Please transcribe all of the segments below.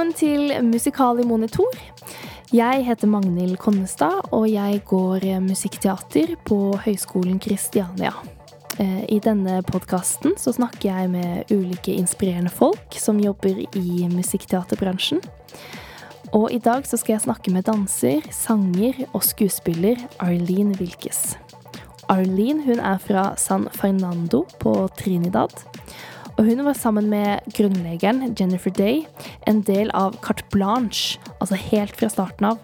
Velkommen til Musikal i monitor. Jeg heter Magnhild Konnestad, og jeg går musikkteater på Høgskolen Kristiania. Eh, I denne podkasten så snakker jeg med ulike inspirerende folk som jobber i musikkteaterbransjen. Og i dag så skal jeg snakke med danser, sanger og skuespiller Arlene Wilkes. Arlene hun er fra San Fernando på Trinidad. Og hun var sammen med grunnleggeren Jennifer Day en del av Carte Blanche, altså helt fra starten av.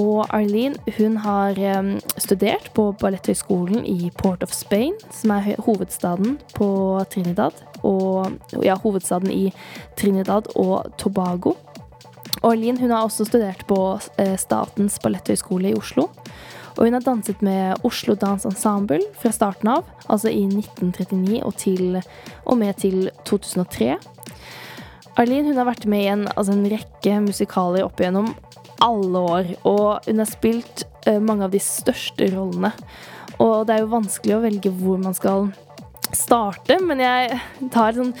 Og Arlene hun har um, studert på Balletthøgskolen i Port of Spain, som er hovedstaden på Trinidad. Og ja, hovedstaden i Trinidad og Tobago. Og Arlene hun har også studert på uh, Statens balletthøgskole i Oslo. Og hun har danset med Oslo Dans Ensemble fra starten av, altså i 1939 og, til, og med til 2003. Arlene hun har vært med i en, altså en rekke musikaler opp igjennom alle år, og hun har spilt uh, mange av de største rollene. Og det er jo vanskelig å velge hvor man skal starte, men jeg tar et sånn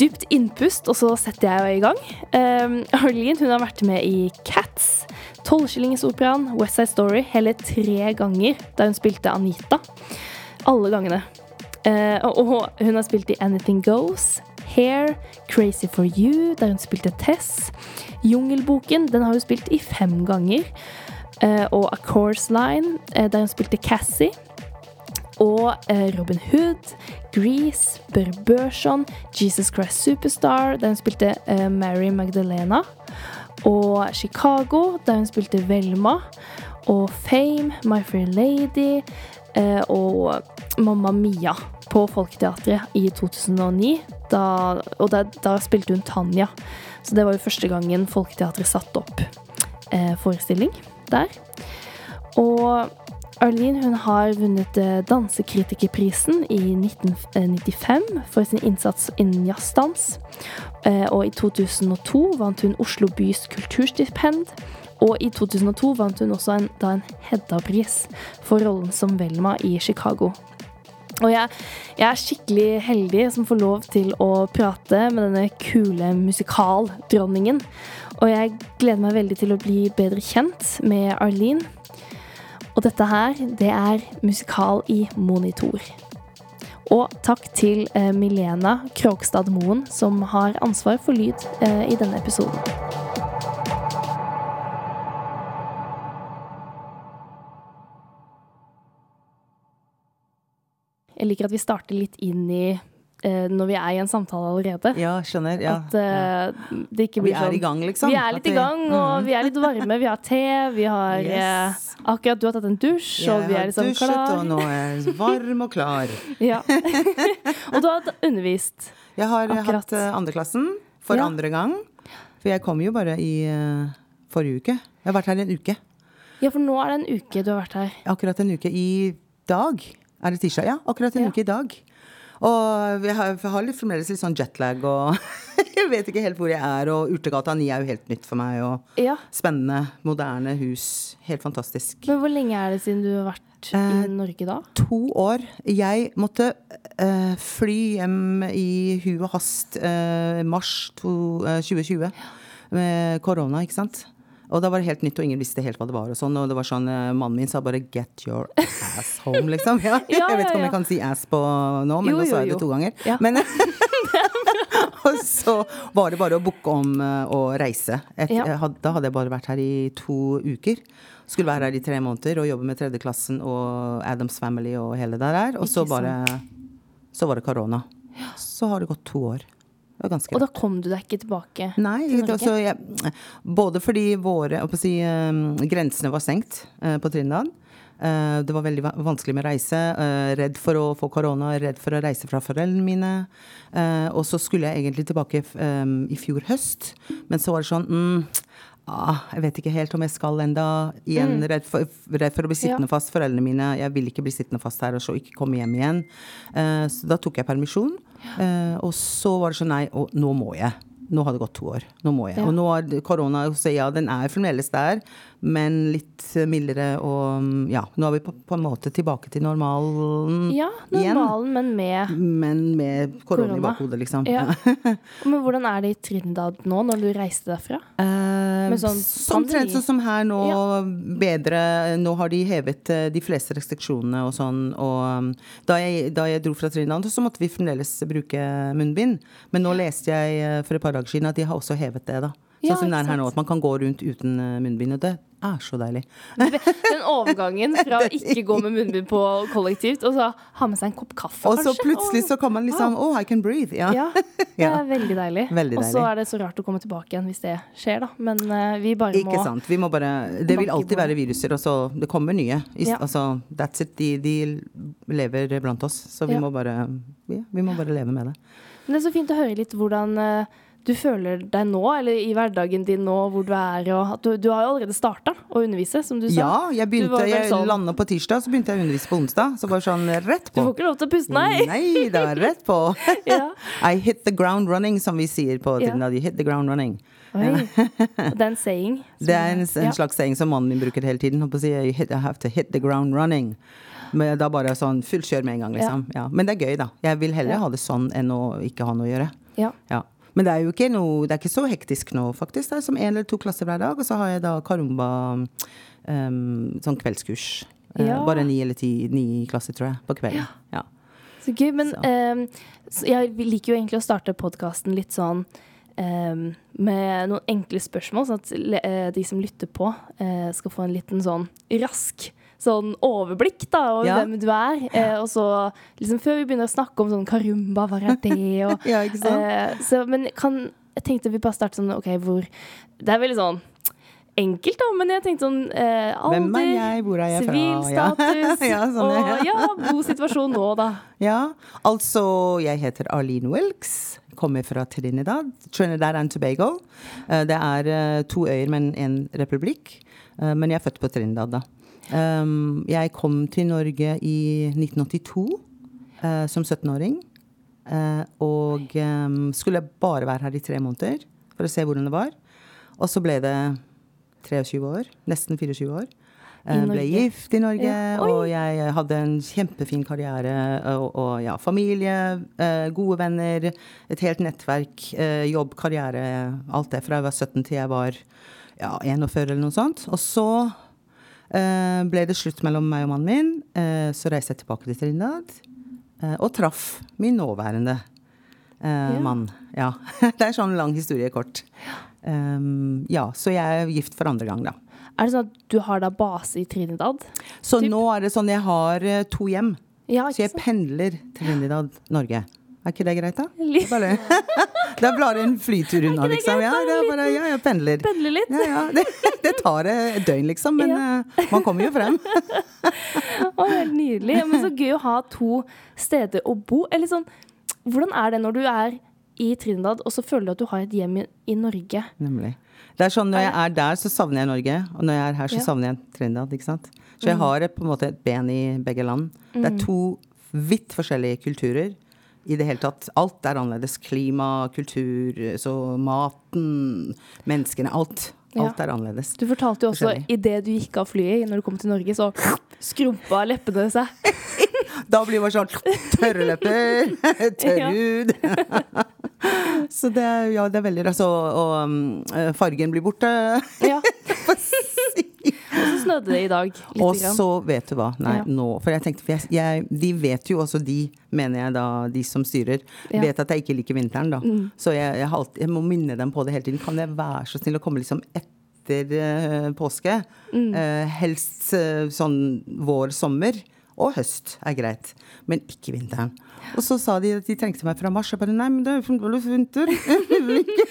dypt innpust, og så setter jeg i gang. Um, Arlene hun har vært med i Cats, Tolvskillingesoperaen, West Side Story hele tre ganger da hun spilte Anita. Alle gangene. Uh, og hun har spilt i Anything Goes, Hair, Crazy for You, der hun spilte Tess. Jungelboken, den har hun spilt i fem ganger. Uh, og A Course Line, uh, der hun spilte Cassie. Og Robin Hood, Grease, Børre Børson, Jesus Christ Superstar, der hun spilte Mary Magdalena og Chicago, der hun spilte Velma. Og Fame, My Fair Lady eh, og Mamma Mia på Folketeatret i 2009. Da, og da, da, spilte hun Tanja. Så det var jo første gangen Folketeatret satte opp eh, forestilling der. Og Arlene hun har vunnet eh, Dansekritikerprisen i 1995 for sin innsats innen jazzdans. Eh, og i 2002 vant hun Oslo bys kulturstipend. Og i 2002 vant hun også en, da en Hedda-pris for rollen som Velma i Chicago. Og jeg, jeg, er skikkelig heldig som får lov til å prate med denne kule musikaldronningen. Og jeg gleder meg veldig til å bli bedre kjent med Arlene. Og dette her, det er musikal i monitor. Og takk til eh, Milena Krogstad Moen, som har ansvar for lyd eh, i denne episoden. Jeg liker at vi starter litt inn i når vi er i en samtale allerede. Ja, skjønner. Ja, at uh, det ikke blir sånn Vi er i gang, liksom. Vi er litt i gang, og mm. vi er litt varme. Vi har te, vi har yes. uh, Akkurat du har tatt en dusj, jeg og vi er liksom dusjet, klar. Og nå er jeg varm og klar. ja. og du har undervist. Jeg har akkurat. hatt uh, andreklassen for ja. andre gang. For jeg kom jo bare i forrige uke. Jeg har vært her en uke. Ja, for nå er det en uke du har vært her. Akkurat en uke i dag. Er det tirsdag? Ja, akkurat en uke i dag. Og jeg har, jeg har litt, fremdeles litt sånn jetlag, og jeg vet ikke helt hvor jeg er. Og Urtegata 9 er jo helt nytt for meg. Og ja. Spennende, moderne hus. Helt fantastisk. Men hvor lenge er det siden du har vært eh, i Norge da? To år. Jeg måtte eh, fly hjem i hu og hast eh, mars to, 2020 eh, med korona, ikke sant. Og da var det helt nytt, og ingen visste helt hva det var. Og sånn, og det var sånn, eh, Mannen min sa bare 'get your ass home', liksom. Ja. ja, jeg vet ikke om jeg kan si 'ass' på nå, men jo, nå sa jeg det to ganger. Men, og så var det bare å booke om og å reise. Et, da hadde jeg bare vært her i to uker. Skulle være her i tre måneder og jobbe med tredjeklassen og Adams Family og hele det der. Og så bare Så var det korona. Så har det gått to år. Og da kom du deg ikke tilbake Nei, til? Altså, jeg, både fordi våre si, uh, grensene var stengt uh, på Trinidad. Uh, det var veldig vanskelig med reise. redd for å få korona, redd for å reise fra foreldrene mine. og så skulle jeg egentlig tilbake um, i fjor høst, men så var det sånn mm, ah, jeg vet ikke helt om jeg skal enda. Igjen mm. redd, for, redd, for, å bli sittende ja. fast. Foreldrene mine Jeg vil ikke bli sittende fast her og så ikke komme hjem igjen. Uh, så da tok jeg permisjon. Uh, og så var det sånn nei, og nå må jeg. Nå har det gått to år. Nå må jeg. Ja. Og nå er korona så ja, den er fremdeles der, men litt mildere og mm, ja. Nå er vi på, på en måte tilbake til normalen igjen. Ja, igjen. normalen, men med Men med korona i bakhodet, liksom. ja. Men hvordan er det i Trinidad nå, når du reiste derfra? Eh, sånn omtrent sånn som her nå, bedre Nå har de hevet eh, de fleste restriksjonene og sånn. Og um, da jeg, da jeg dro fra Trinidad, så måtte vi fremdeles bruke munnbind. Men nå leste jeg eh, for et par dager siden at de har også hevet det, da. Sånn Ja, som det er her nå, at man kan gå rundt uten eh, munnbind. Og det er så deilig. Den overgangen fra å ikke gå med munnbind på kollektivt, og så ha med seg en kopp kaffe, Og så kanskje. plutselig så kan man liksom Oh, I can breathe. Ja. Ja, det er veldig deilig. Veldig Og så er det så rart å komme tilbake igjen hvis det skjer, da. Men eh, vi bare må Ikke sant. Vi må bare Det vil alltid være viruser, og så det kommer nye. Ja. Altså, that's it. De, de lever blant oss. Så vi Ja. må bare Vi må bare leve med det. Men det er så fint å høre litt hvordan eh, du føler deg nå, eller i hverdagen din nå, hvor du er. Og du, du har jo allerede starta å undervise, som du sa. Ja, jeg begynte Jeg sånn- landa på tirsdag, så begynte jeg å undervise på onsdag. Så bare sånn rett på. Du får ikke lov til å puste, nei! Nei det er rett på. Ja. I hit the ground running, som vi sier på Ja. Trinidad. You hit the ground running. Oi. Det er en saying. Det er en, en ja. slags saying som mannen min bruker hele tiden. Å si, I have to hit the ground running. Men da bare sånn full kjør med en gang, liksom. Ja. Men det er gøy, da. Jeg vil heller Ja. ha det sånn enn å ikke ha noe å gjøre. Ja. Ja. Men det er jo ikke noe Det er ikke så hektisk nå, faktisk. Det er som én eller to klasser hver dag, og så har jeg da karumba um, sånn kveldskurs. Eh, Ja. bare ni eller ti ni klasser, tror jeg, på kvelden. Ja. Så gøy. Men Så. Um, jeg liker jo egentlig å starte podkasten litt sånn um, med noen enkle spørsmål, sånn at eh, de som lytter på, uh, skal få en liten sånn rask sånn overblikk da, over Ja. hvem du er. Eh, og så liksom før vi begynner å snakke om sånn karumba, hva er det? Og, Ja, ikke sant? eh, så, men kan, jeg tenkte vi bare starter sånn, OK, hvor Det er veldig sånn enkelt, da, men jeg tenkte sånn eh, alder, er jeg? Jeg sivilstatus Ja, sånn, og ja, god situasjon nå, da. Ja, altså jeg heter Arlene Wilkes. Kommer fra Trinidad. Trinidad and Tobago. Eh, Det er eh, to øyer, men en republikk. Eh, Men jeg er født på Trinidad, da. Um, Jeg kom til Norge i 1982 eh, som 17-åring. eh, Og em, skulle bare være her i tre måneder for å se hvordan det var. Og så ble det 23 år. Nesten 24 år. Eh, Ble gift i Norge, Ja. Og jeg hadde en kjempefin karriere. Og, og ja, familie, gode venner, et helt nettverk, jobb, karriere, alt det fra jeg var 17 til jeg var ja, 41 eller noe sånt. Og så ble det slutt mellom meg og mannen min. Eh, så reiste jeg tilbake til Trinidad eh, og traff min nåværende eh, Ja. mann. Ja. Det er sånn lang historie kort. Ja, så jeg er gift for andre gang, da. Er det sånn at du har da base i Trinidad? Så Typ. nå er det sånn jeg har eh, to hjem. Ja, Så jeg pendler Trinidad, Norge. Er ikke det greit, da? Bare, det er bare en flytur unna, liksom. Ja, bare, ja, jeg pendler. Pendler litt? Ja, ja. Det, det tar et døgn, liksom. Men ja. man kommer jo frem. Å, helt nydelig. Men så gøy å ha to steder å bo. Eller sånn, hvordan er det når du er i Trinidad, og så føler du at du har et hjem i, i Norge? Nemlig. Det er sånn Når jeg er der, så savner jeg Norge. Og når jeg er her, så savner jeg Trinidad. ikke sant? Så jeg har på en måte et ben i begge land. Det er to vidt forskjellige kulturer. I det hele tatt. Alt er annerledes. Klima, kultur, så maten, menneskene. Alt. Ja. Alt er annerledes. Du fortalte jo også idet du gikk av flyet, når du kom til Norge, så skrumpa leppene seg. Da blir man sånn tørre lepper, tørr hud. Så det, ja, det er veldig rart. Så- Og um, fargen blir borte. Ja. Og så snødde det i dag. Litt Og grann. så, vet du hva, nei, Ja. nå For jeg tenkte, for jeg, jeg, de vet jo også, de, mener jeg da, de som styrer, Ja. Mm. vet at jeg ikke liker vinteren, da. Så jeg, alltid, jeg må minne dem på det hele tiden. Kan jeg være så snill å komme liksom etter uh, påske? Mm. Uh, helst uh, sånn vår, sommer. Og høst er greit, men ikke vinteren. Og så sa de at de trengte meg fra mars. Jeg bare nei, men det er fremdeles vinter.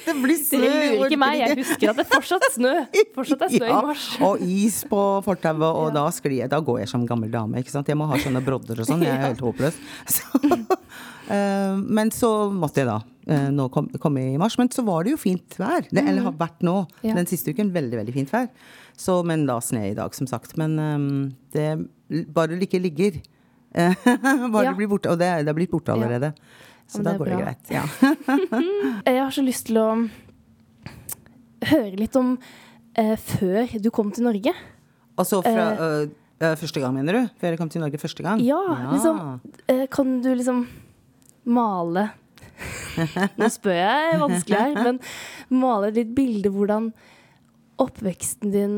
Det blir Det snø. jeg lurer ikke meg. Jeg husker at det fortsatt snø. Fortsatt er snø i mars. og is på fortauet, og da sklir jeg. Da går jeg som gammel dame, ikke sant. Jeg må ha sånne brodder og sånn. Jeg er helt håpløs. Så, uh, men så måtte jeg da eh, nå kom, jeg i mars. Men så var det jo fint vær. Det, eller har vært nå. Ja. Den siste uken veldig, veldig fint vær. Så, men da sne i dag, som sagt. Men um, det bare det ikke ligger. bare Ja. du blir borte. Og det, det er blitt borte allerede. Så men da det går går det greit. Ja. Jeg har så lyst til å høre litt om eh, før du kom til Norge. Og så fra eh, øh, første gang, mener du? Før jeg kom til Norge første gang? Ja, liksom eh, Kan du liksom male Nå spør jeg vanskelig her, men male et litt bilde hvordan oppveksten din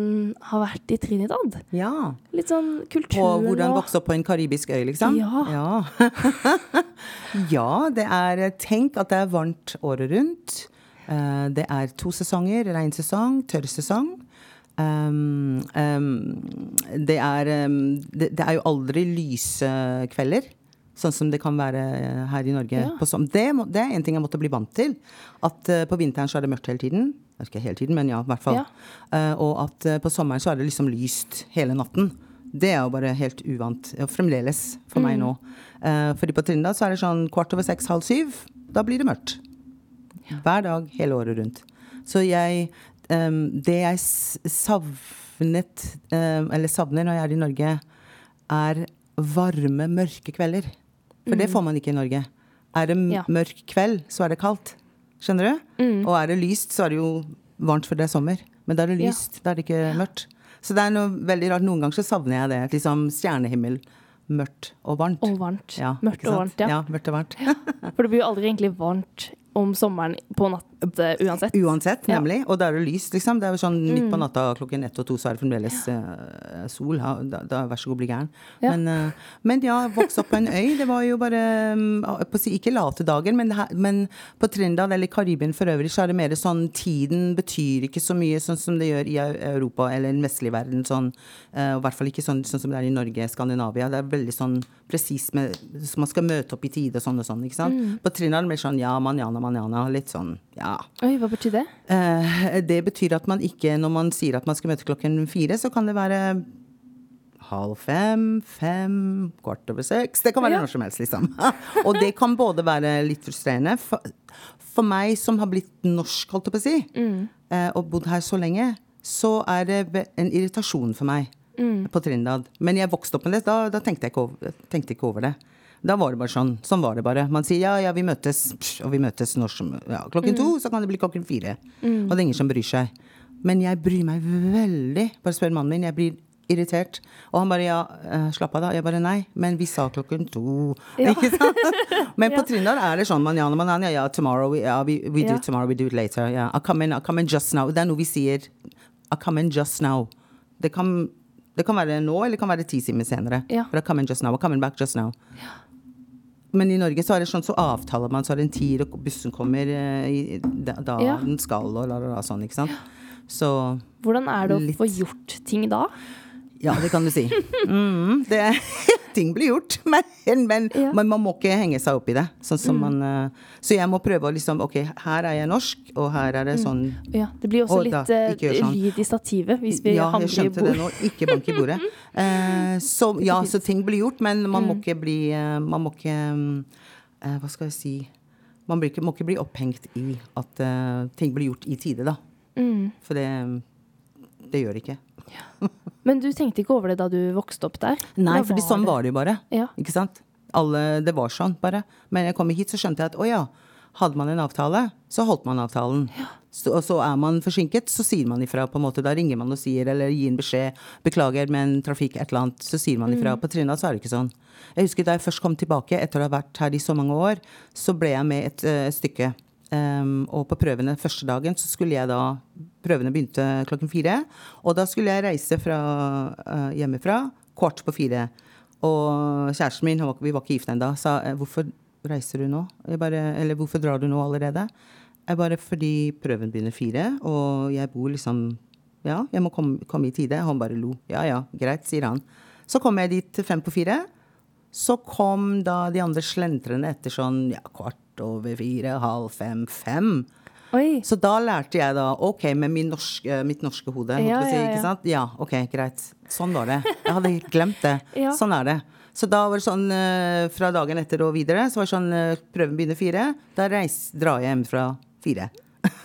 har vært i Trinidad? Ja. Litt sånn kulturen og hvordan vokse opp på en karibisk øy, liksom? Ja. Ja, ja det er Tenk at det er varmt året rundt. Eh, Det er to sesonger. Regnsesong, tørrsesong. Um, um, det, er, um, det, det er jo aldri lyse kvelder. Sånn som det kan være her i Norge. Ja. På som, det, må, det er en ting jeg måtte bli vant til. At uh, på vinteren så er det mørkt hele tiden. Ikke hele tiden, men ja, i hvert fall. Ja. Uh, og at uh, på sommeren så er det liksom lyst hele natten. Det er jo bare helt uvant. Fremdeles for meg nå. Uh, fordi på Trinidad så er det sånn kvart over seks, halv syv. Da blir det mørkt. Hver dag hele året rundt. Så jeg um, Det jeg savnet, um, eller savner når jeg er i Norge, er varme, mørke kvelder. For det får man ikke i Norge. Er det Ja. mørk kveld, så er det kaldt. Skjønner du? Og er det lyst, så er det jo varmt for det er sommer. Men da er det Ja. lyst, da er det ikke mørkt. Så det er noe veldig rart. Noen ganger så savner jeg det. Liksom stjernehimmel. Mørkt og varmt. Og varmt. Ja, mørkt og varmt, ja. ja. Mørkt og varmt. For det blir jo aldri egentlig varmt om sommeren på natt eh, uansett. Uansett, Ja. Mm. nemlig. Og da er det lyst, liksom. Det er jo sånn midt på natta klokken ett og to, så er det fremdeles uh, sol. Ja, da, da, vær så god, bli gæren. Ja. Men, uh, men ja, vokse opp på en øy, det var jo bare um, på Ikke late dager, men, her, men på Trindal eller Karibien for øvrig, så er det mer sånn Tiden betyr ikke så mye sånn som det gjør i Europa eller den vestlige verden. Sånn, uh, I hvert fall ikke sånn, sånn som det er i Norge, Skandinavia. Det er veldig sånn presis med så Man skal møte opp i tide og sånn og sånn. ikke sant? Mm. På Trindal blir det sånn ja, manjana, manjana. Litt sånn ja. Oi, hva betyr det? Eh, det betyr at man ikke, når man sier at man skal møte klokken fire, så kan det være halv fem, fem, kvart over seks. Det kan være Ja. når som helst, liksom. Og det kan både være litt frustrerende for, for meg som har blitt norsk, holdt jeg på å si, mm. og bodd her så lenge, så er det en irritasjon for meg på Trindad. Men jeg vokste opp med det, da, da tenkte jeg over, tenkte ikke over det. Da var det bare sånn. Sånn var det bare. Man sier ja, ja, vi møtes, og vi møtes når som ja, Klokken to, så kan det bli klokken fire. Og det er ingen som bryr seg. Men jeg bryr meg veldig. Bare spør mannen min. Jeg blir irritert. Og han bare ja, eh, slapp av da. Jeg bare nei, men vi sa klokken to. Ja. Ikke sant? Men på Ja. Trindal er det sånn man manjana, ja, tomorrow, we, ja, we, we do Ja. it tomorrow, we do it later. Yeah. I'll come in, I'll come in just now. Det er noe vi sier. I'll come in just now. Det kan, det kan være nå, eller det kan være ti timer senere. Ja. But I'll come in just now. I'll come in back just now. Men i Norge så er det sånn, så avtaler man, så er det en tid, og bussen kommer eh, i, da Ja. den skal, og la, la, la, sånn, ikke sant. Så Hvordan er det å Litt. få gjort ting da? Ja, det kan du si. Mm, det, ting blir gjort, men, men, Ja. men man må ikke henge seg opp i det. Sånn som man, eh, så jeg må prøve å liksom Ok, her er jeg norsk, og her er det sånn Ja, det blir også litt da, eh, gjør sånn. lyd i stativet hvis vi Ja, jeg Ja, jeg skjønte det nå. Ikke bank i bordet. Eh, så, ja, så ting blir gjort, men man Mm. må ikke bli Man må ikke eh, Hva skal jeg si Man ikke, må ikke bli opphengt i at eh, ting blir gjort i tide, da. Mm. For det, det gjør det ikke. Men du tenkte ikke over det da du vokste opp der? Nei, for sånn var det jo bare. Ja. Ikke sant? Alle, det var sånn, bare. Men jeg kom hit, så skjønte jeg at å ja, hadde man en avtale, så holdt man avtalen. Så, og så er man forsinket, så sier man ifra. på en måte. Da ringer man og sier, eller gir en beskjed. 'Beklager, men trafikk, et eller annet.' Så sier man ifra. På Trinidad så er det ikke sånn. Jeg husker Da jeg først kom tilbake, etter å ha vært her i så mange år, så ble jeg med et eh, stykke. Um, og på prøvene første dagen så skulle jeg da Prøvene begynte klokken fire. Og da skulle jeg reise fra uh, hjemmefra kvart på fire. Og kjæresten min, vi var ikke gift ennå, sa eh, 'hvorfor reiser du nå?' Bare, eller 'hvorfor drar du nå allerede?' Jeg bare fordi prøven begynner fire, og jeg bor liksom Ja, jeg må komme, komme i tide. Han bare lo. Ja ja, greit, sier han. Så kom jeg dit fem på fire. Så kom da de andre slentrende etter sånn ja, kvart over fire, halv fem, fem. Oi. Så da lærte jeg da OK, med min norske, mitt norske hode. Ja, si. Ikke sant? Ja, OK, greit. Sånn var det. Jeg hadde helt glemt det. Ja. Sånn er det. Så da var det sånn eh, fra dagen etter og videre, så var det sånn eh, prøven begynner fire. Da reis, drar jeg hjem fra fire.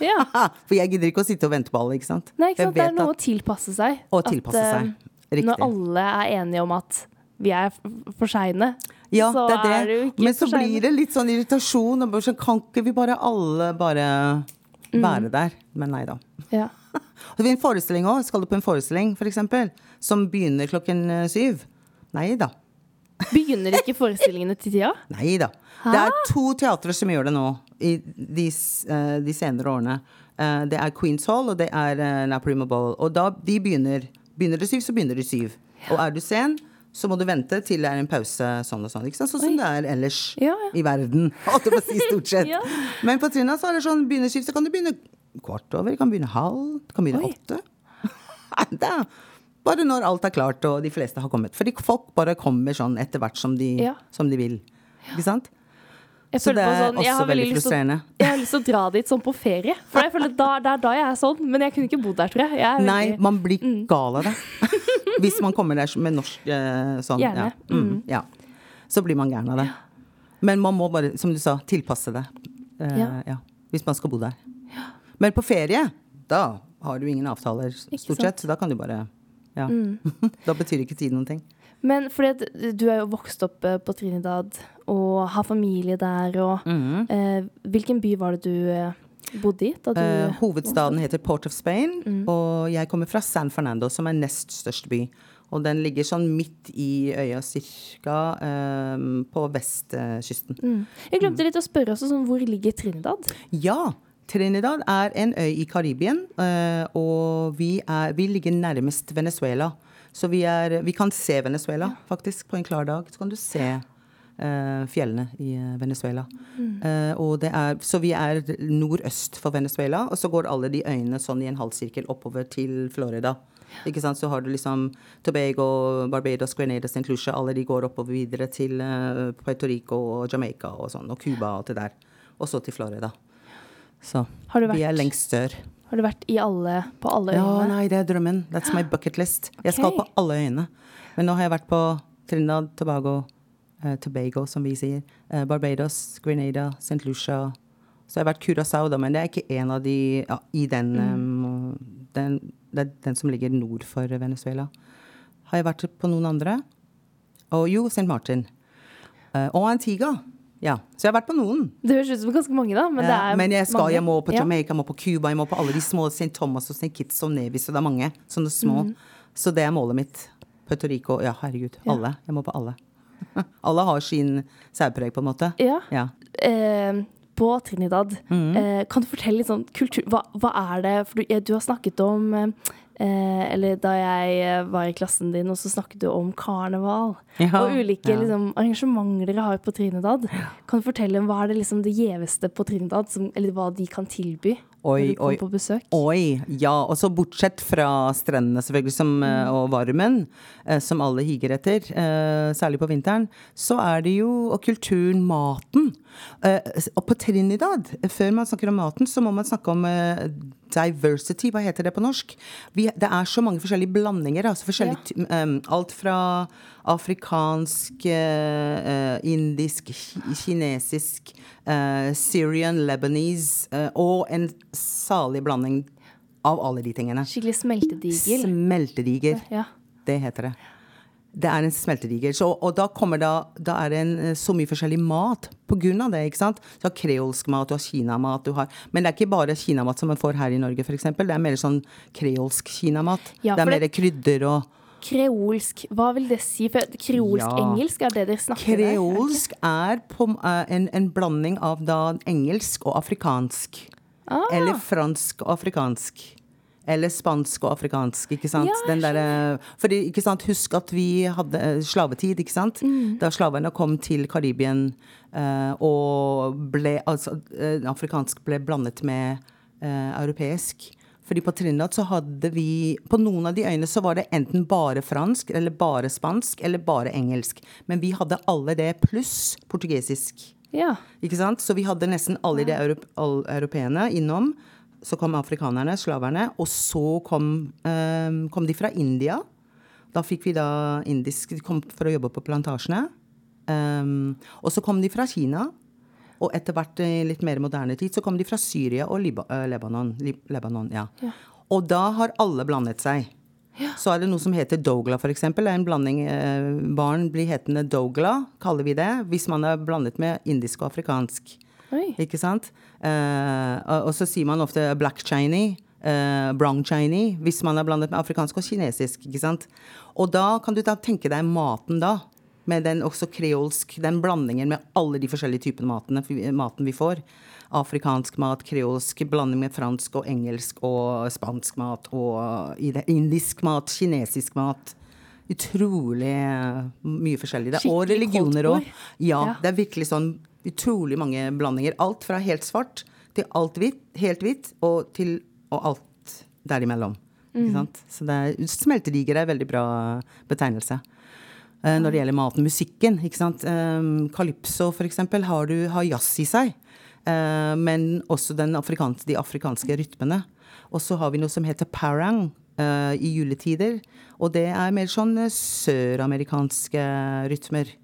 Ja. For jeg gidder ikke å sitte og vente på alle, ikke sant. Nei, ikke sant? Det er noe at- å tilpasse seg. Å tilpasse At, seg. eh, Riktig. Når alle er enige om at vi er for seine, Ja, så det er det. er det jo ikke Men så blir det litt sånn irritasjon. Og så sånn, kan ikke vi bare alle bare Mm. være der? Men nei da. Ja. Og det en forestilling òg. Skal du på en forestilling, for eksempel, som begynner klokken eh, syv? Nei da. Begynner ikke forestillingene til tida? Nei da. Det er to teatre som gjør det nå i de, eh, de senere årene. Eh, det er Queens Hall og det er uh, Mobile. Bowl. Og da de begynner Begynner det syv, så begynner det syv. Og er du sen, så må du vente til det er en pause sånn og sånn. Sånn som det er ellers Ja, ja. i verden. Holdt jeg på å si stort sett. Ja. Men på Trinna så er det sånn begynnerskift, så kan du begynne kvart over. Kan begynne halv. Kan begynne Oi. åtte. er bare når alt er klart og de fleste har kommet. Fordi folk bare kommer sånn etter hvert som de, som de vil. Ikke sant? Jeg Så det er sånn, også veldig frustrerende. å-. Jeg har lyst til å dra dit sånn på ferie. For jeg føler da, Det er da jeg er sånn. Men jeg kunne ikke bodd der, tror jeg. jeg Nei, veldig- man blir gal av det. Hvis man kommer der med norsk eh, sånn. Gjerne. Ja. Mm, ja. Så blir man gæren av det. Men man må bare, som du sa, tilpasse det. Eh, Ja. Hvis man skal bo der. Men på ferie, da har du ingen avtaler, stort sett. Så da kan du bare Ja. da betyr ikke tid noen ting. Men fordi at du er jo vokst opp eh, på Trinidad og har familie der. Og, mm. eh, hvilken by var det du eh, bodde i? Da du uh, hovedstaden heter Port of Spain, Mm. og jeg kommer fra San Fernando, som er nest største by. Og den ligger sånn midt i øya, cirka um, på vestkysten. mm. Jeg glemte litt å spørre også, sånn, hvor ligger Trinidad? Ja, Trinidad er en øy i Karibien, uh, og vi, er, vi ligger nærmest Venezuela. Så vi, er, vi kan se Venezuela, faktisk. På en klar dag så kan du se fjellene i eh, Venezuela. Eh, og det er, så vi er nordøst for Venezuela, og så går alle de øyene sånn i en halvsirkel oppover til Florida. Ikke sant? Så har du liksom Tobago, Barbados, Grenada, St. Lucia. Alle de går oppover videre til eh, Puerto Rico og Jamaica og sånn, og Cuba og alt det der. Og så til Florida. Så Har du vi er lengst sør. Har du vært i alle, på alle Ja, nei, det er drømmen. That's my bucket list. Jeg skal på alle øyene. Men nå har jeg vært på Trinidad, Tobago, eh, Tobago, som vi sier. eh, Barbados, Grenada, St. Lucia. Så jeg har vært Curacao, da, men det er ikke en av de ja, i den, um, den Det er den som ligger nord for Venezuela. Har jeg vært på noen andre? Og jo, St. Martin. Uh, og Antigua. Ja, så jeg har vært på noen. Det høres ut som ganske mange, da. Men, det Ja, men jeg skal, jeg må på Jamaica, jeg må på Cuba, jeg må på alle de små St. Thomas og St. Kitts og Nevis, og det er mange sånne små. Mm. Så det er målet mitt. Puerto Rico, ja herregud, alle. Jeg må på alle. alle har sin særpreg, på en måte. Ja. Ja. Eh, på Trinidad, Mm. eh, kan du fortelle litt sånn kultur Hva, hva er det For du, du har snakket om eh, Eller da jeg eh, var i klassen din, og så snakket du om karneval. Ja, og ulike ja. liksom, arrangementer dere har på Trinidad. Kan du fortelle om hva er det liksom det gjeveste på Trinidad, som, eller hva de kan tilby Oi, oi. Oi, ja. Og så bortsett fra strendene selvfølgelig som, mm. og varmen, eh, som alle higer etter, eh, særlig på vinteren, så er det jo og kulturen, maten. Eh, og på Trinidad, eh, før man snakker om maten, så må man snakke om eh, diversity. Hva heter det på norsk? Vi, det er så mange forskjellige blandinger. Altså forskjellige, ja. um, alt fra afrikansk, eh, indisk, kinesisk, uh, Syrian, Lebanese uh, og en salig blanding av alle de tingene. Skikkelig smeltedigel. Smeltediger. Ja. Det heter det. Det er en smeltediger. Så, og da da, da er det en, eh, så mye forskjellig mat av det. ikke sant? Du har kreolsk mat, du har kinamat, du har Men det er ikke bare kinamat som man får her i Norge, f.eks. Det er mer sånn kreolsk kinamat. Ja, det er mer det- krydder og Kreolsk, hva vil det si? For Kreolsk-engelsk er det dere snakker der? Kreolsk er på, eh, en, en blanding av da engelsk og afrikansk. Ah. Eller fransk og afrikansk. Eller spansk og afrikansk, ikke sant. Ja, Den derre- fordi, ikke sant, husk at vi hadde eh, slavetid, ikke sant. Mm. Da slavene kom til Karibien uh, og ble Altså, uh, afrikansk ble blandet med uh, europeisk. Fordi på Trinidad så hadde vi På noen av de øyene så var det enten bare fransk, eller bare spansk, eller bare engelsk. Men vi hadde alle det pluss portugesisk. Ja. Ikke sant? Så vi hadde nesten alle de europeene all innom. Så kom afrikanerne, slaverne, og så kom, ehm, kom de fra India. Da fikk vi da indisk De kom for å jobbe på plantasjene. Um, og så kom de fra Kina. Og etter hvert i litt mer moderne tid så kom de fra Syria og Liba eh, Lebanon. Lib Lebanon ja. Ja. Og da har alle blandet seg. Så er det noe som heter dogla, eksempel. Det er en blanding eh, Barn blir hetende dogla, kaller vi det, hvis man er blandet med indisk og afrikansk. Oi. Ikke sant? Eh, og, så sier man ofte black chiny'. Uh, brown chiny, hvis man er blandet med afrikansk og kinesisk. ikke sant? Og da kan du da tenke deg maten da, med den også kreolsk, den blandingen med alle de forskjellige typene matene, maten vi får. Afrikansk mat, kreolsk, blanding med fransk og engelsk og spansk mat og indisk mat, kinesisk mat. Utrolig eh, mye forskjellig. Det og religioner òg. Ja, Ja. det er virkelig sånn utrolig mange blandinger. Alt fra helt svart til alt hvitt, helt hvitt, og til og alt derimellom. Ikke sant? Så det er, smeltedigel er en veldig bra betegnelse. Uh, når det gjelder maten. Musikken, ikke sant. Um, Calypso, for eksempel, har, du, har jazz i seg. Uh, men også den afrikans, de afrikanske rytmene. Og så har vi noe som heter parang uh, i juletider. Og det er mer sånn søramerikanske rytmer.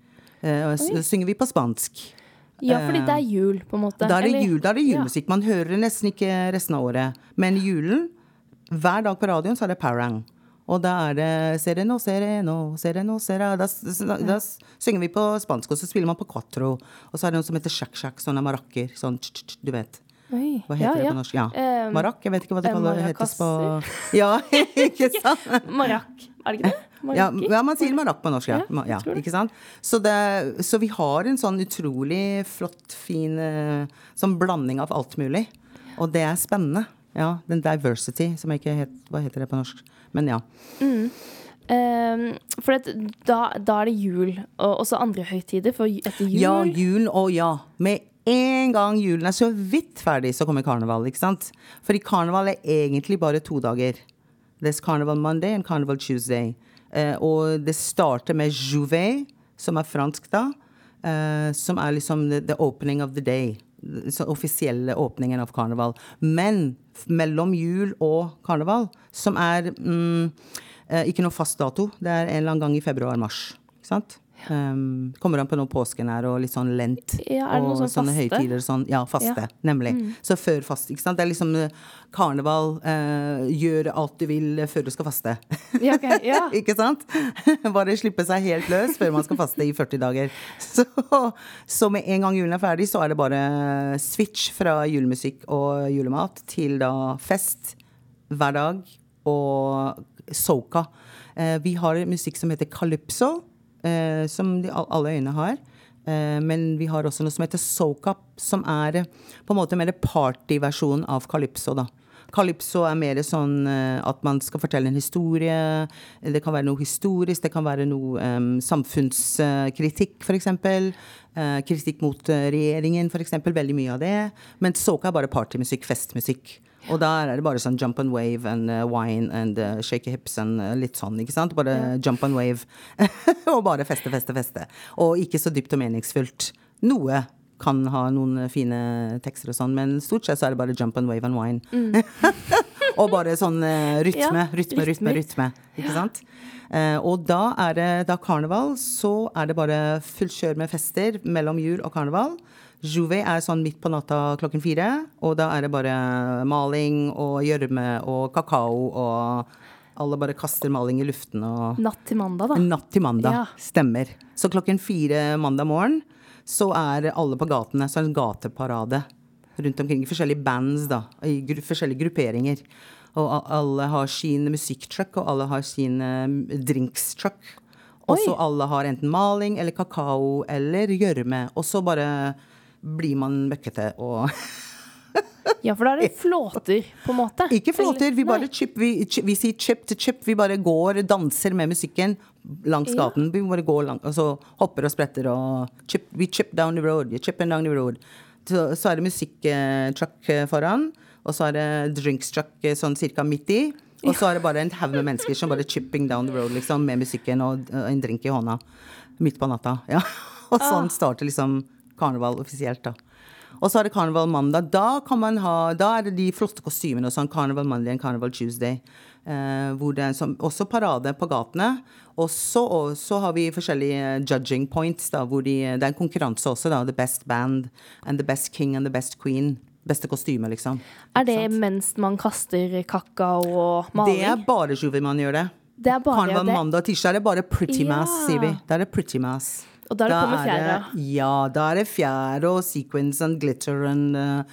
Uh, synger vi på spansk. Ja, fordi det er jul, på en måte. Da er det, eller- jul, da er det julemusikk. Man hører nesten ikke resten av året. Men julen, hver dag på radioen, så er det parang. Og da er det sereno, sereno, sereno, sereno. Da, da, da synger vi på spansk, og så spiller man på quattro. Og så er det noe som heter shak-shak, sånne marakker. Sånn, tsk, tsk, du vet. Oi. Hva heter ja, det på norsk? Ja. Eh, Marakk? Jeg vet ikke hva det eh, kaller, på. Ja, ikke sant? Marakk, er det ikke det? Ja, ja, man sier marakk på norsk, ja. Ja, ja det. ikke sant? Så, det, så vi har en sånn utrolig flott, fin eh, sånn blanding av alt mulig. Og det er spennende. Ja, den diversity, som jeg ikke het, Hva heter det på norsk? Men ja. Ehm, for at da, da er det jul, og også andre høytider. For etter jul Ja, julen, og ja. Med en gang julen er så vidt ferdig, så kommer karneval, ikke sant? Fordi karneval er egentlig bare to dager. There's Carnival Monday and Carnival Tuesday. Eh, og det starter med Jouvet, som er fransk da. eh, som er liksom the, opening of the day. Så offisielle åpningen av karneval. Men mellom jul og karneval, som er mm, eh, ikke noe fast dato, det er en eller annen gang i februar-mars. Ikke sant? Um, kommer an på når påsken er, og litt sånn lent. Ja, er det noe og sånn sånne faste? høytider. Sånn, ja, faste. Nemlig. Så før fast. Ikke sant? Det er liksom eh, karneval. uh, gjør alt du vil før du skal faste. Ja, okay. ja. ikke sant? Bare slippe seg helt løs før man skal faste i 40 dager. Så, så med en gang julen er ferdig, så er det bare switch fra julemusikk og julemat til da fest hver dag og soca. Uh, vi har musikk som heter calypso, eh, som de, alle øyene har. Eh, men vi har også noe som heter soca, som er eh, på en måte mer partyversjonen av calypso. da. Calypso er mer sånn eh, at man skal fortelle en historie. Det kan være noe historisk, det kan være noe um, samfunnskritikk, f.eks. Uh, kritikk mot regjeringen, f.eks. Veldig mye av det. Men soca er bare partymusikk, festmusikk. Og da er det bare sånn jump and wave and uh, wine and uh, shake hips and uh, litt sånn, ikke sant? Bare jump and wave. og bare feste, feste, feste. Og ikke så dypt og meningsfullt. Noe kan ha noen fine tekster og sånn, men stort sett så er det bare jump and wave and wine. og bare sånn uh, rytme, Ja, rytme, rytme, rytme, rytme. Ikke sant? Eh, og da er det da karneval, så er det bare fullt kjør med fester mellom jul og karneval. Jouvet er sånn midt på natta klokken fire, og da er det bare maling og gjørme og kakao og alle bare kaster maling i luften og Natt til mandag, da. Natt til mandag. Ja. Stemmer. Så klokken fire mandag morgen så er alle på gatene. Så er det en gateparade rundt omkring. Forskjellige bands, da. I gru forskjellige grupperinger. Og alle har sin musikktruck, og alle har sin uh, drinkstruck. Og så alle har enten maling eller kakao eller gjørme. Og så bare blir man møkkete og Ja, for da er det flåter, på en måte. Ikke flåter, vi bare chip, vi, vi sier chip to chip. Vi bare går, danser med musikken langs Ja. gaten. Vi bare går langt, og så hopper og spretter og chip, We chip down the road. Chip down the road. Så, så er det musikktruck foran, og så er det drinkstruck sånn cirka midt i. Og så er det bare en haug med mennesker som bare chipping down the road liksom, med musikken og eh, en drink i hånda. Midt på natta. Ja. Og sånn starter liksom karneval offisielt, da. Og så er det karneval mandag. Da, kan man ha, da er det de flotte kostymene og sånn. Karneval Monday og karneval Tuesday. Eh, hvor det er som, også parade på gatene. Og så, har vi forskjellige judging points, da, hvor de, det er en konkurranse også. da, The best band and the best king and the best queen. Beste kostyme, liksom. Er det mens man kaster kakao og maling? Det er bare Juvi man gjør det. Det er bare Karneval det. mandag og tirsdag er det bare pretty mass, Ja. sier vi. Da er det pretty mass. Og da er det på med er fjæra. det- Ja, da er det fjæra og sequins and glitter and uh,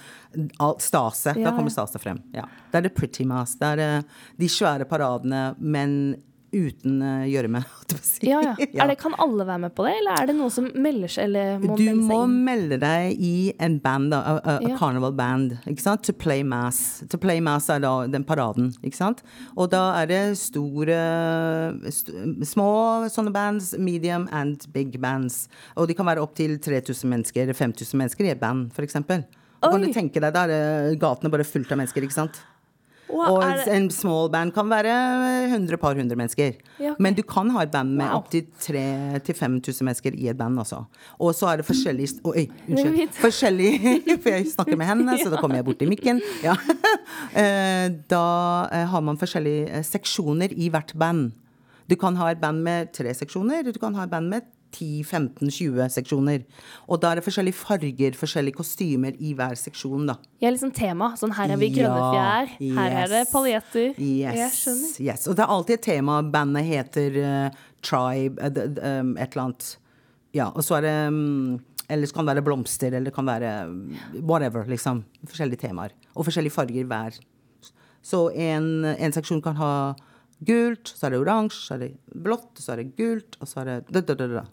alt stase. Ja, da kommer stase frem. Ja. Da er det pretty mass. Da er det de svære paradene, men uten uh, gjørme, si. Ja, ja. Ja. Det, kan alle være med på det, eller er det noe som melder seg, eller må Du melde må seg inn? melde deg i en band, a, a, a Ja. carnival band, ikke sant? To play mass. To play mass er da den paraden, ikke sant? Og da er det store, st små sånne bands, medium and big bands. Og de kan være opptil 3000 mennesker, 5000 mennesker i et band, eksempel. Kan du tenke deg, da er gatene bare fullt av mennesker, ikke sant? Og det, en small band kan være 100 par hundre mennesker. Ja, okay. Men du kan ha et band med Wow. opptil 3000-5000 mennesker i et band altså. Og så er det forskjellige Oi, unnskyld. Forskjellig For jeg snakker med henne, så da kommer jeg bort til mikken. Ja. Eh, Da eh, har man forskjellige eh, seksjoner i hvert band. Du kan ha et band med tre seksjoner, du kan ha et band med 10-15-20 seksjoner. Og da er det forskjellige farger, forskjellige kostymer i hver seksjon, da. er liksom tema. Sånn her er vi grønne Ja, fjær, her er det paljetter. Yes, yes. Og det er alltid et tema. Bandet heter uh, Tribe, uh, um, et eller annet. Ja, og så er det um, Eller så kan det være blomster, eller det kan være um, whatever, liksom. Forskjellige temaer. Og forskjellige farger hver. Så en, en seksjon kan ha gult, så er det oransje, så er det blått, så er det gult, og så er det da, da, da, da.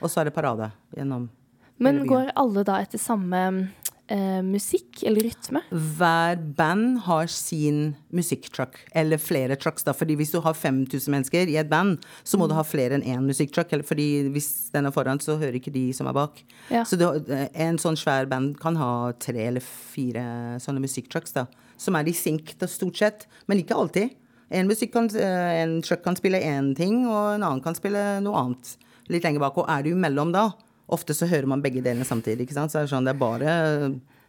Og så er det parade gjennom Men går alle da etter samme eh, musikk eller rytme? Hver band har sin musikktruck, eller flere trucks. da, fordi Hvis du har 5000 mennesker i et band, så må du ha flere enn én musikktruck. fordi Hvis den er foran, så hører ikke de som er bak. Ja. Så du, en sånn svær band kan ha tre eller fire sånne musikktrucks, da, som er i synk da, stort sett, men ikke alltid. En, kan, eh, en truck kan spille én ting, og en annen kan spille noe annet litt lenger bak. Og er du imellom da, ofte så hører man begge delene samtidig. ikke sant? Så er det sånn, det er bare,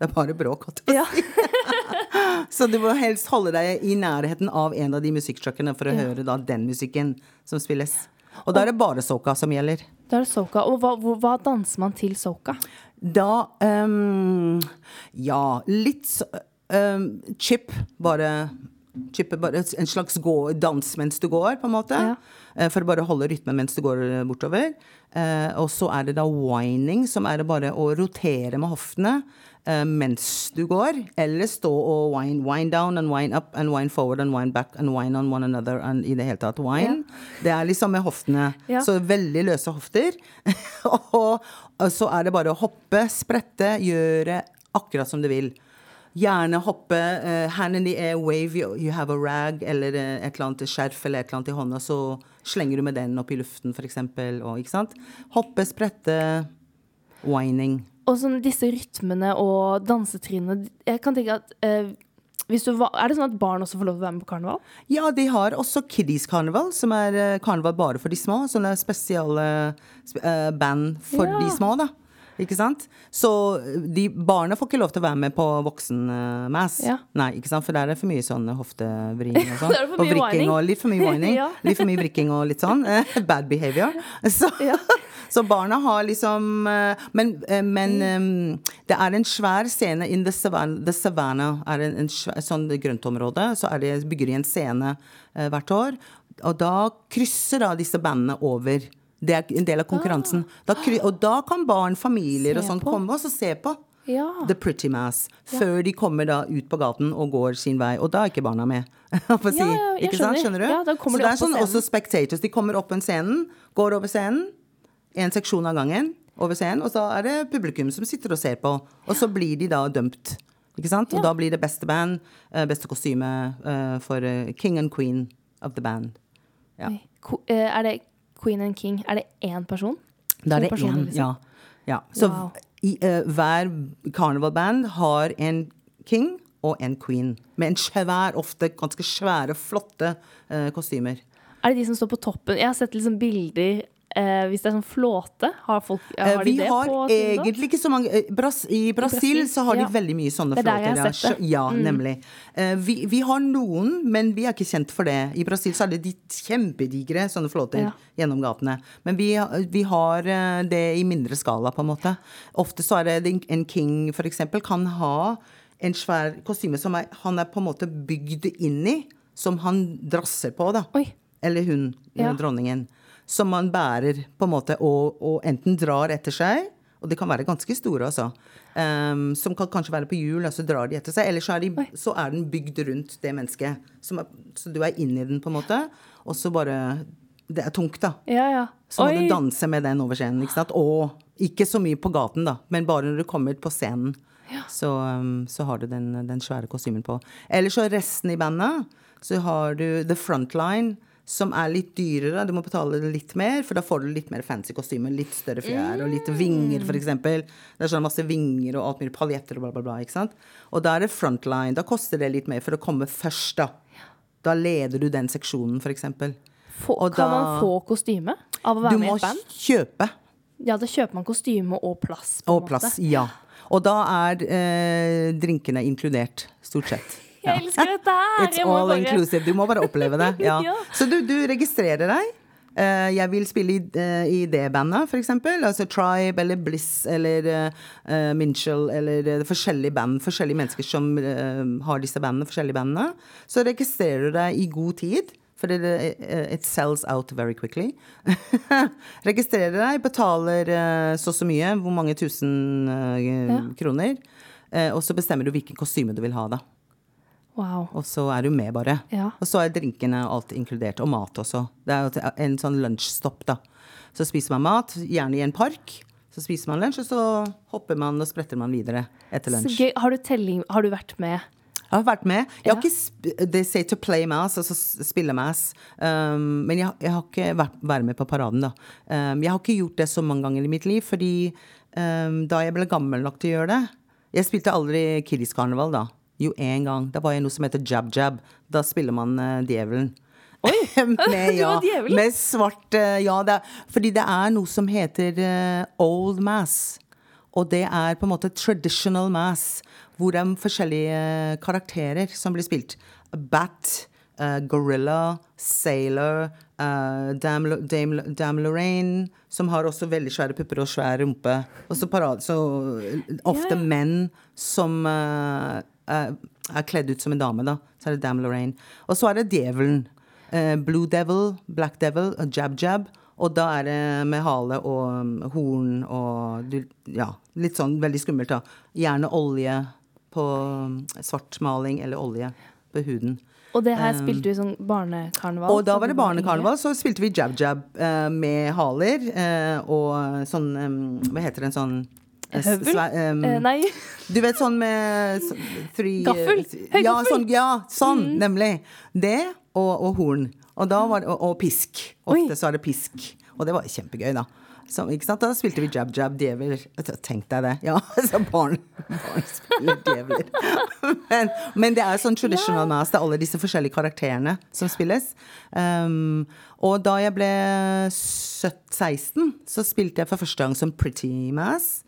det er bare bråk. Ja. Så du må helst holde deg i nærheten av en av de musikktruckene for å Ja. høre da den musikken som spilles. Og da er det bare soka som gjelder. Da er det soka. Og hva, hva danser man til soka? Da um, Ja, litt ehm, chip. Bare bare en slags gå, dans mens du går, på en måte. Ja. Eh, For å bare holde rytmen mens du går eh, bortover. Eh, og så er det da whining, som er det bare å rotere med hoftene mens du går. Eller stå og whine. Wine down and wine up and wine forward and wine back and wine on one another and i det hele tatt wine. Det er liksom med hoftene. Ja. Så veldig løse hofter. og, og så er det bare å hoppe, sprette, gjøre akkurat som du vil. Gjerne hoppe, uh, hand in the air, wave, you, have a rag, eller uh, et eller annet skjerf eller et eller annet i hånda, så slenger du med den opp i luften, eksempel. Og, ikke sant? Hoppe, sprette, whining. Og sånn disse rytmene og dansetrinnene Jeg kan tenke at uh hvis du, Er det sånn at barn også får lov til å være med på karneval? Ja, de har også Kiddies karneval, som er karneval bare for de små. Sånne spesiale band for Ja. de små, da. Ikke sant? Så eh, de barna får ikke lov til å være med på voksen-mass. Ja. Nei, ikke sant? For der er det for mye sånn hoftevriing og sånn. Og vrikking whining. og litt for mye whining. Ja. Litt for mye vrikking og litt sånn. eh, Bad behavior. Så, Ja. så barna har liksom eh, Men, eh, men eh, det er en svær scene in the savannah. The savannah er en, en svær, sånn grøntområde. Så er det, bygger de en scene eh, hvert år. Og da krysser da disse bandene over. Det er en del av konkurransen. Da, og da kan barn, familier og sånn sånt komme og så se på. Ja. The Pretty Mass. Før de kommer da ut på gaten og går sin vei. Og da er ikke barna med. For å si. Ja, ja, ikke sant? skjønner. Skjønner du? Ja, da kommer så de det er sånn også spectators. De kommer opp på en scenen, går over scenen. En seksjon av gangen over scenen. Og så er det publikum som sitter og ser på. Og så blir de da dømt. Ikke sant? Og da blir det beste band, eh, beste kostyme eh, for eh, king and queen of the band. Ja. Er det Queen and King? Er det én person? Da er det én, liksom. ja. ja. Så Wow. i, uh, hver karnevalband har en king og en queen. Med en svær, ofte ganske svære, flotte uh, kostymer. Er det de som står på toppen? Jeg har sett liksom bilder eh, Hvis det er sånn flåte, har, folk, Eh, har vi de det har på da? egentlig ikke så mange eh, Bras I Brasil Brasil, så har de ja. veldig mye sånne flåter. Det er der jeg har sett det. Mm. Ja, nemlig. Eh, vi, vi har noen, men vi er ikke kjent for det. I Brasil så er det de kjempedigre sånne flåter Ja. gjennom gatene. Men vi, vi har eh, det i mindre skala, på en måte. Ofte så er det en king, for eksempel, kan ha en svær kostyme som er, han er på en måte bygd inn i, som han drasser på, da. Oi. eller hun, Ja. dronningen, som man bærer på en måte og, og enten drar etter seg, og de kan være ganske store, altså. Um, som kan kanskje være på hjul, og så drar de etter seg. Eller så er, de, så er den bygd rundt det mennesket. Som er, så du er inni den, på en måte. Og så bare Det er tungt, da. Ja, ja. Så må Oi. du danse med den over scenen. ikke sant? Og ikke så mye på gaten, da, men bare når du kommer på scenen. Så, um, så har du den, den svære kostymen på. Eller så resten i bandet, så har du The Frontline, som er litt dyrere. Du må betale litt mer, for da får du litt mer fancy kostyme. Litt større fjær og litt vinger, f.eks. Det er sånn masse vinger og alt mulig paljetter og bla, bla, bla. ikke sant? Og da er det Frontline. Da koster det litt mer for å komme først, da. Da leder du den seksjonen, f.eks. Kan da- man få kostyme av å være Du med i må et band? kjøpe. Ja, da kjøper man kostyme og plass. Og måte. plass, ja. Og da er eh, drinkene inkludert, stort sett. Jeg elsker dette her! It's all bare- inclusive. Du må bare oppleve det. Ja. Ja. Så du, du registrerer deg. Eh, jeg vil spille i, eh, i det bandet, eksempel. Altså Tribe eller Bliss eller uh, Minchell eller forskjellige band. Forskjellige mennesker som uh, har disse bandene, forskjellige bandene. Så registrerer du deg i god tid. For det, it sells out very quickly. registrerer deg, betaler så og så mye, hvor mange tusen eh, kroner. Eh, og så bestemmer du hvilken kostyme du vil ha, da. Wow. Og så er du med, bare. Ja. Og så er drinkene og alt inkludert. Og mat også. Det er en sånn lunsjstopp, da. Så spiser man mat, gjerne i en park. Så spiser man lunsj, og så hopper man og spretter man videre etter Så lunsj. Har du telling? Har du vært med? Jeg har vært med. Jeg har Ja. ikke They say to play mass, altså spille mass. Um, men jeg, jeg har ikke vært vært, med på paraden, da. Um, jeg har ikke gjort det så mange ganger i mitt liv, fordi um, da jeg ble gammel nok til å gjøre det Jeg spilte aldri Kiddies-karneval da. Jo, én gang. Da var jeg noe som heter Jab Jab. Da spiller man uh, djevelen. Oi! med, Du var djevelen? med svart uh, Ja, det er, fordi det er noe som heter uh, old mass. Og det er på en måte traditional mass, hvor det er forskjellige karakterer som blir spilt. Bat, Gorilla, Sailor, uh, Dame, Dame, Dame Lorraine, som har også veldig svære pupper og svær rumpe. Og så ofte Ja, ja. menn som eh, er, kledd ut som en dame, da. Så er det Dam Lorraine. Og så er det djevelen. Eh, Blue Devil, Black Devil, Jab Jab. Og da er det med hale og um, horn og Ja, litt sånn veldig skummelt, da. Gjerne olje på um, svartmaling eller olje på huden. Og det her spilte vi sånn barnekarneval? Og da var det barnekarneval, så spilte vi jab-jab eh, med haler eh, og sånn um, Hva heter det, en sånn eh, Høvel? um. Nei. Du vet sånn med så- three, Gaffel? Ja, sånn, ja, sånn Mm. nemlig. Det og, og horn. Og, var, og, og pisk. Oi. Så er det pisk. Og det var kjempegøy, da. Så? Da spilte vi jab-jab djevel. Tenk deg det. Ja, så barn, barn spiller djevler. men, men det er sånn traditional mass. Det er alle disse forskjellige karakterene som spilles. Um, og da jeg ble 17-16, så spilte jeg for første gang som Pretty Mass.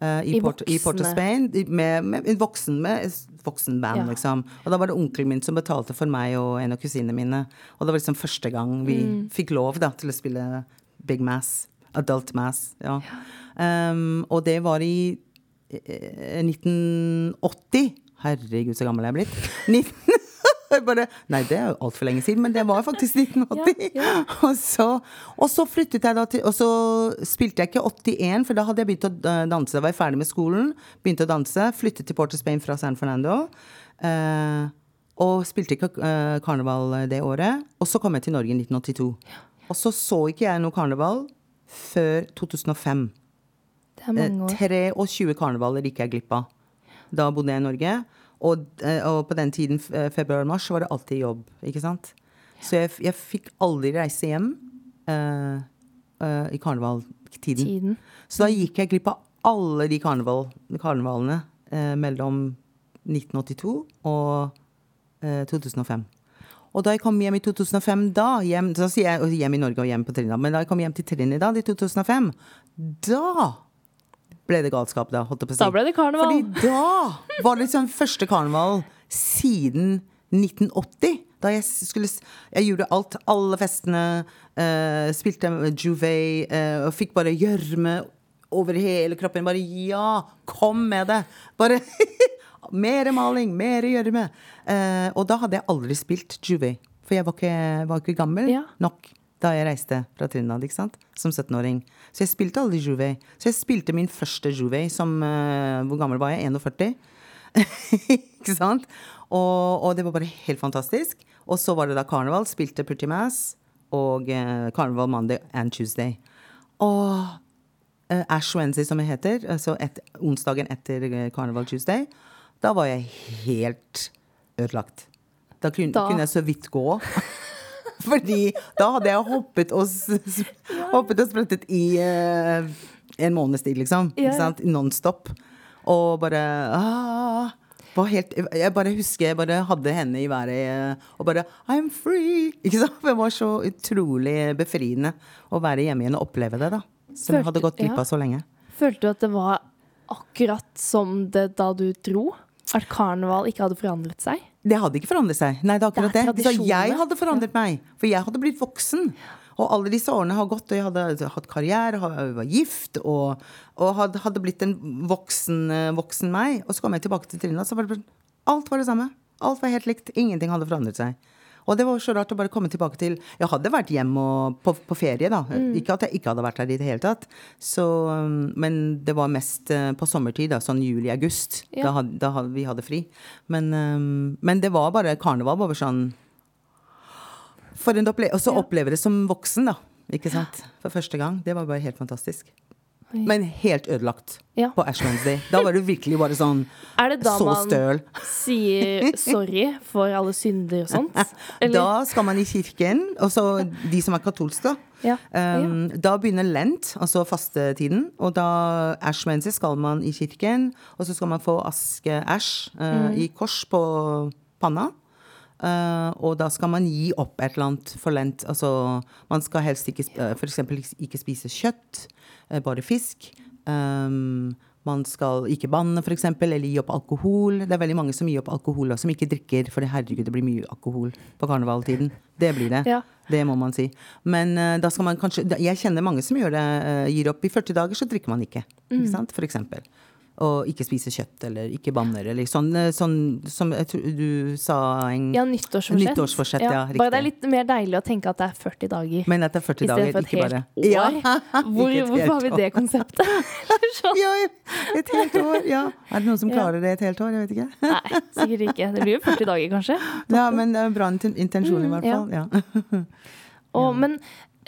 Eh, i, I, Port, i, Port, of Spain. Med, Med, med en voksen, med voksenband, Ja. liksom. Og da var det onkelen min som betalte for meg og en av kusinene mine. Og det var liksom første gang vi Mm. fikk lov da, til å spille Big Mass. Adult Mass. Ja. Um, og det var i eh, 1980. Herregud, så gammel jeg er blitt. 19 Jeg Bare, nei, det er jo altfor lenge siden, men det var faktisk 1980. Ja, ja. Og, så, og så flyttet jeg da til Og så spilte jeg ikke 81, for da hadde jeg begynt å eh, danse. Da var jeg ferdig med skolen, begynte å danse. Flyttet til Port of Spain fra San Fernando. eh, og spilte ikke eh, karneval det året. Og så kom jeg til Norge i 1982. Og så så ikke jeg noe karneval før 2005. Det er mange år. 23 karnevaler gikk jeg glipp av. Da bodde jeg i Norge. Og, eh, og på den tiden, februar februar-mars, så var det alltid jobb. Ikke sant? Så jeg, jeg fikk aldri reise hjem uh, uh, i karnevaltiden. Tiden. Så da gikk jeg glipp av alle de karneval, karnevalene uh, mellom 1982 og eh, 2005. Og da jeg kom hjem i 2005, da hjem, Så sier jeg hjem i Norge og hjem på Trinidad, men da jeg kom hjem til Trinidad i 2005, da ble det galskap, da. Holdt jeg på å si. Da ble det karneval. Fordi da var det liksom første karneval siden 1980. Da jeg skulle Jeg gjorde alt. Alle festene. Uh, spilte Juvet Uh, og fikk bare gjørme over hele kroppen. Bare ja, kom med det! Bare Mere maling, mer gjørme. Uh, og da hadde jeg aldri spilt Juvet For jeg var ikke, var ikke gammel Ja. nok da jeg reiste fra Trinidad ikke sant? som 17-åring. Så jeg spilte aldri Jouvet. Så jeg spilte min første Jouvet som uh, Hvor gammel var jeg? 41? ikke sant? Og, og det var bare helt fantastisk. Og så var det da karneval. Spilte Pretty Mass og uh, Karneval Monday and Tuesday. Og uh, Ash Wednesday, som det heter, altså et, onsdagen etter Karneval Tuesday, da var jeg helt ødelagt. Da kunne, Da- kunne jeg så vidt gå. Fordi da hadde jeg hoppet og, hoppet og sprettet i uh, en måneds tid, liksom. Ja? Non-stop Og bare ah, var helt, Jeg bare husker jeg bare hadde henne i været eh, og bare I'm free! Ikke sant? Det var så utrolig befriende å være hjemme igjen og oppleve det, da. Som jeg hadde gått glipp ja. av så lenge. Følte du at det var akkurat som det da du dro? At karneval ikke hadde forandret seg? Det hadde ikke forandret seg. Nei, det er akkurat Det det. er Så jeg hadde forandret meg. For jeg hadde blitt voksen. Og alle disse årene har gått, og jeg hadde hatt karriere, var gift og, og hadde, hadde blitt en voksen, eh, voksen meg. Og så kom jeg tilbake til Trinidad, så var det Alt var det samme. Alt var helt likt. Ingenting hadde forandret seg. Og det var så rart å bare komme tilbake til Jeg hadde vært hjemme og på, på ferie, da. Mm. Ikke at jeg ikke hadde vært her i det hele tatt. Så, um, men det var mest eh, på sommertid, da, sånn juli-august. Ja. Da, da hadde, vi hadde fri. Men, um, men det var bare Karneval bare sånn For en opplevelse. Og så Ja. oppleve det som voksen, da. Ikke sant? For første gang. Det var bare helt fantastisk. Men helt ødelagt Ja. på Ash Wednesday. Da var du virkelig bare sånn Er det da så man støl. sier sorry for alle synder og sånt? Da skal man i kirken, og så de som er katolske, da. Ja. Um, Da begynner lent, altså fastetiden. Og da Ash Wednesday skal man i kirken, og så skal man få aske Ash mm. i kors på panna. Uh, og da skal man gi opp et eller annet for lent. Altså man skal helst ikke uh, for ikke spise kjøtt, eh, bare fisk. Um, man skal ikke banne, f.eks., eller gi opp alkohol. Det er veldig mange som gir opp alkohol, og som ikke drikker, for herregud, det blir mye alkohol på karnevaltiden. Det blir det. Ja. Det må man si. Men uh, da skal man kanskje Jeg kjenner mange som gjør det, uh, gir opp i 40 dager, så drikker man ikke. Mm. Ikke sant? For eksempel. Og ikke spise kjøtt, eller ikke banner, eller sånn, eh, sånn som jeg tror du sa en Ja, nyttårsforsett. Nyttårsforsett, ja, Ja, Bare det er litt mer deilig å tenke at det er 40 dager. Men at det er 40 I stedet dager, for et ikke helt bare år. Ja, Hvor, ikke hvorfor har vi det konseptet? sånn. Ja, et helt år, ja. Er det noen som klarer det et helt år? Jeg vet ikke. Nei, sikkert ikke. Det blir jo 40 dager, kanskje. Ja, men det er en bra intensjon i Mm, hvert fall. Ja. Og, men,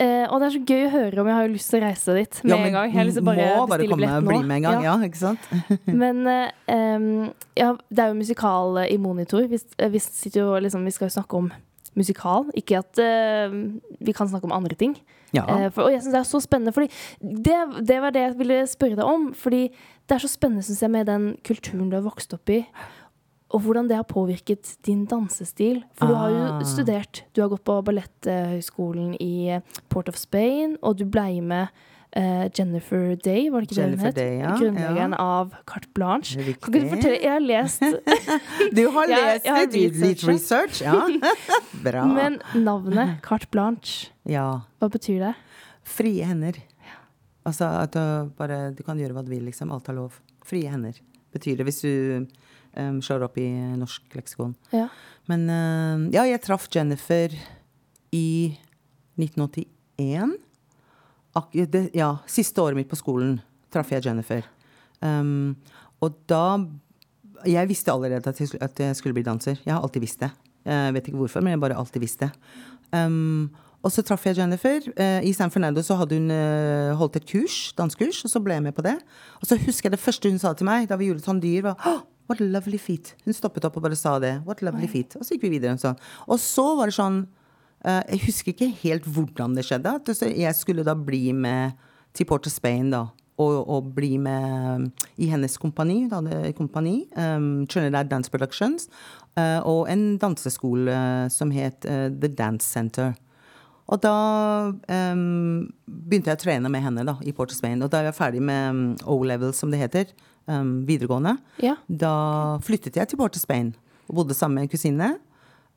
eh, og det er så gøy å høre om. Jeg har jo lyst til å reise dit med Ja, men en gang. Jeg har lyst til bare må bare komme og bli med en gang, ja, ikke sant? Men uh, um, ja, det er jo musikal eh, i monitor. Vi, vi, jo, liksom, vi skal jo snakke om musikal. Ikke at uh, vi kan snakke om andre ting. Ja. For, og jeg synes det er så spennende, fordi det, det var det jeg ville spørre deg om. Fordi det er så spennende, synes jeg, med den kulturen du har vokst opp i. Og hvordan det har påvirket din dansestil. For du har jo Ah. studert. Du har gått på Balletthøgskolen i eh, Port of Spain, og du blei med uh, Jennifer Day, var det ikke Jennifer det hun het? Day, ja, Grunnleggeren ja. av Carte Blanche. Kan ikke du fortelle? Jeg har lest Du har lest jeg har litt, litt, litt research, ja. Bra. Men navnet Carte Blanche, ja. hva betyr det? Frie hender. Altså at du bare Du kan gjøre hva du vil, liksom. Alt er lov. Frie hender betyr det, hvis du um, slår opp i norsk leksikon. Ja. Men uh, ja, jeg traff Jennifer i 1981. Ak det, ja, siste året mitt på skolen traff jeg Jennifer. Um, og da Jeg visste allerede at jeg, at jeg skulle bli danser. Jeg har alltid visst det. Jeg vet ikke hvorfor, men jeg bare alltid visst det. Um, og så traff jeg Jennifer. Eh, I San Fernando så hadde hun eh, holdt et kurs, dansekurs, og så ble jeg med på det. Og så husker jeg det første hun sa til meg da vi gjorde et sånt dyr, var «Åh, What lovely feet. Hun stoppet opp og bare sa det. What lovely feet. Og så gikk vi videre. Og, sånn. og så var det sånn uh, Jeg husker ikke helt hvordan det skjedde. Jeg skulle da bli med til Port of Spain, da. Og, og bli med i hennes kompani, Hun hadde kompani, um, Trinidad Dance Productions, Uh, og en danseskole som het uh, The Dance Center. Og da um, begynte jeg å trene med henne da, i Port of Spain. Og da jeg var ferdig med O-level, som det heter, um, videregående, Ja. da flyttet jeg til Port of Spain og bodde sammen med en kusine.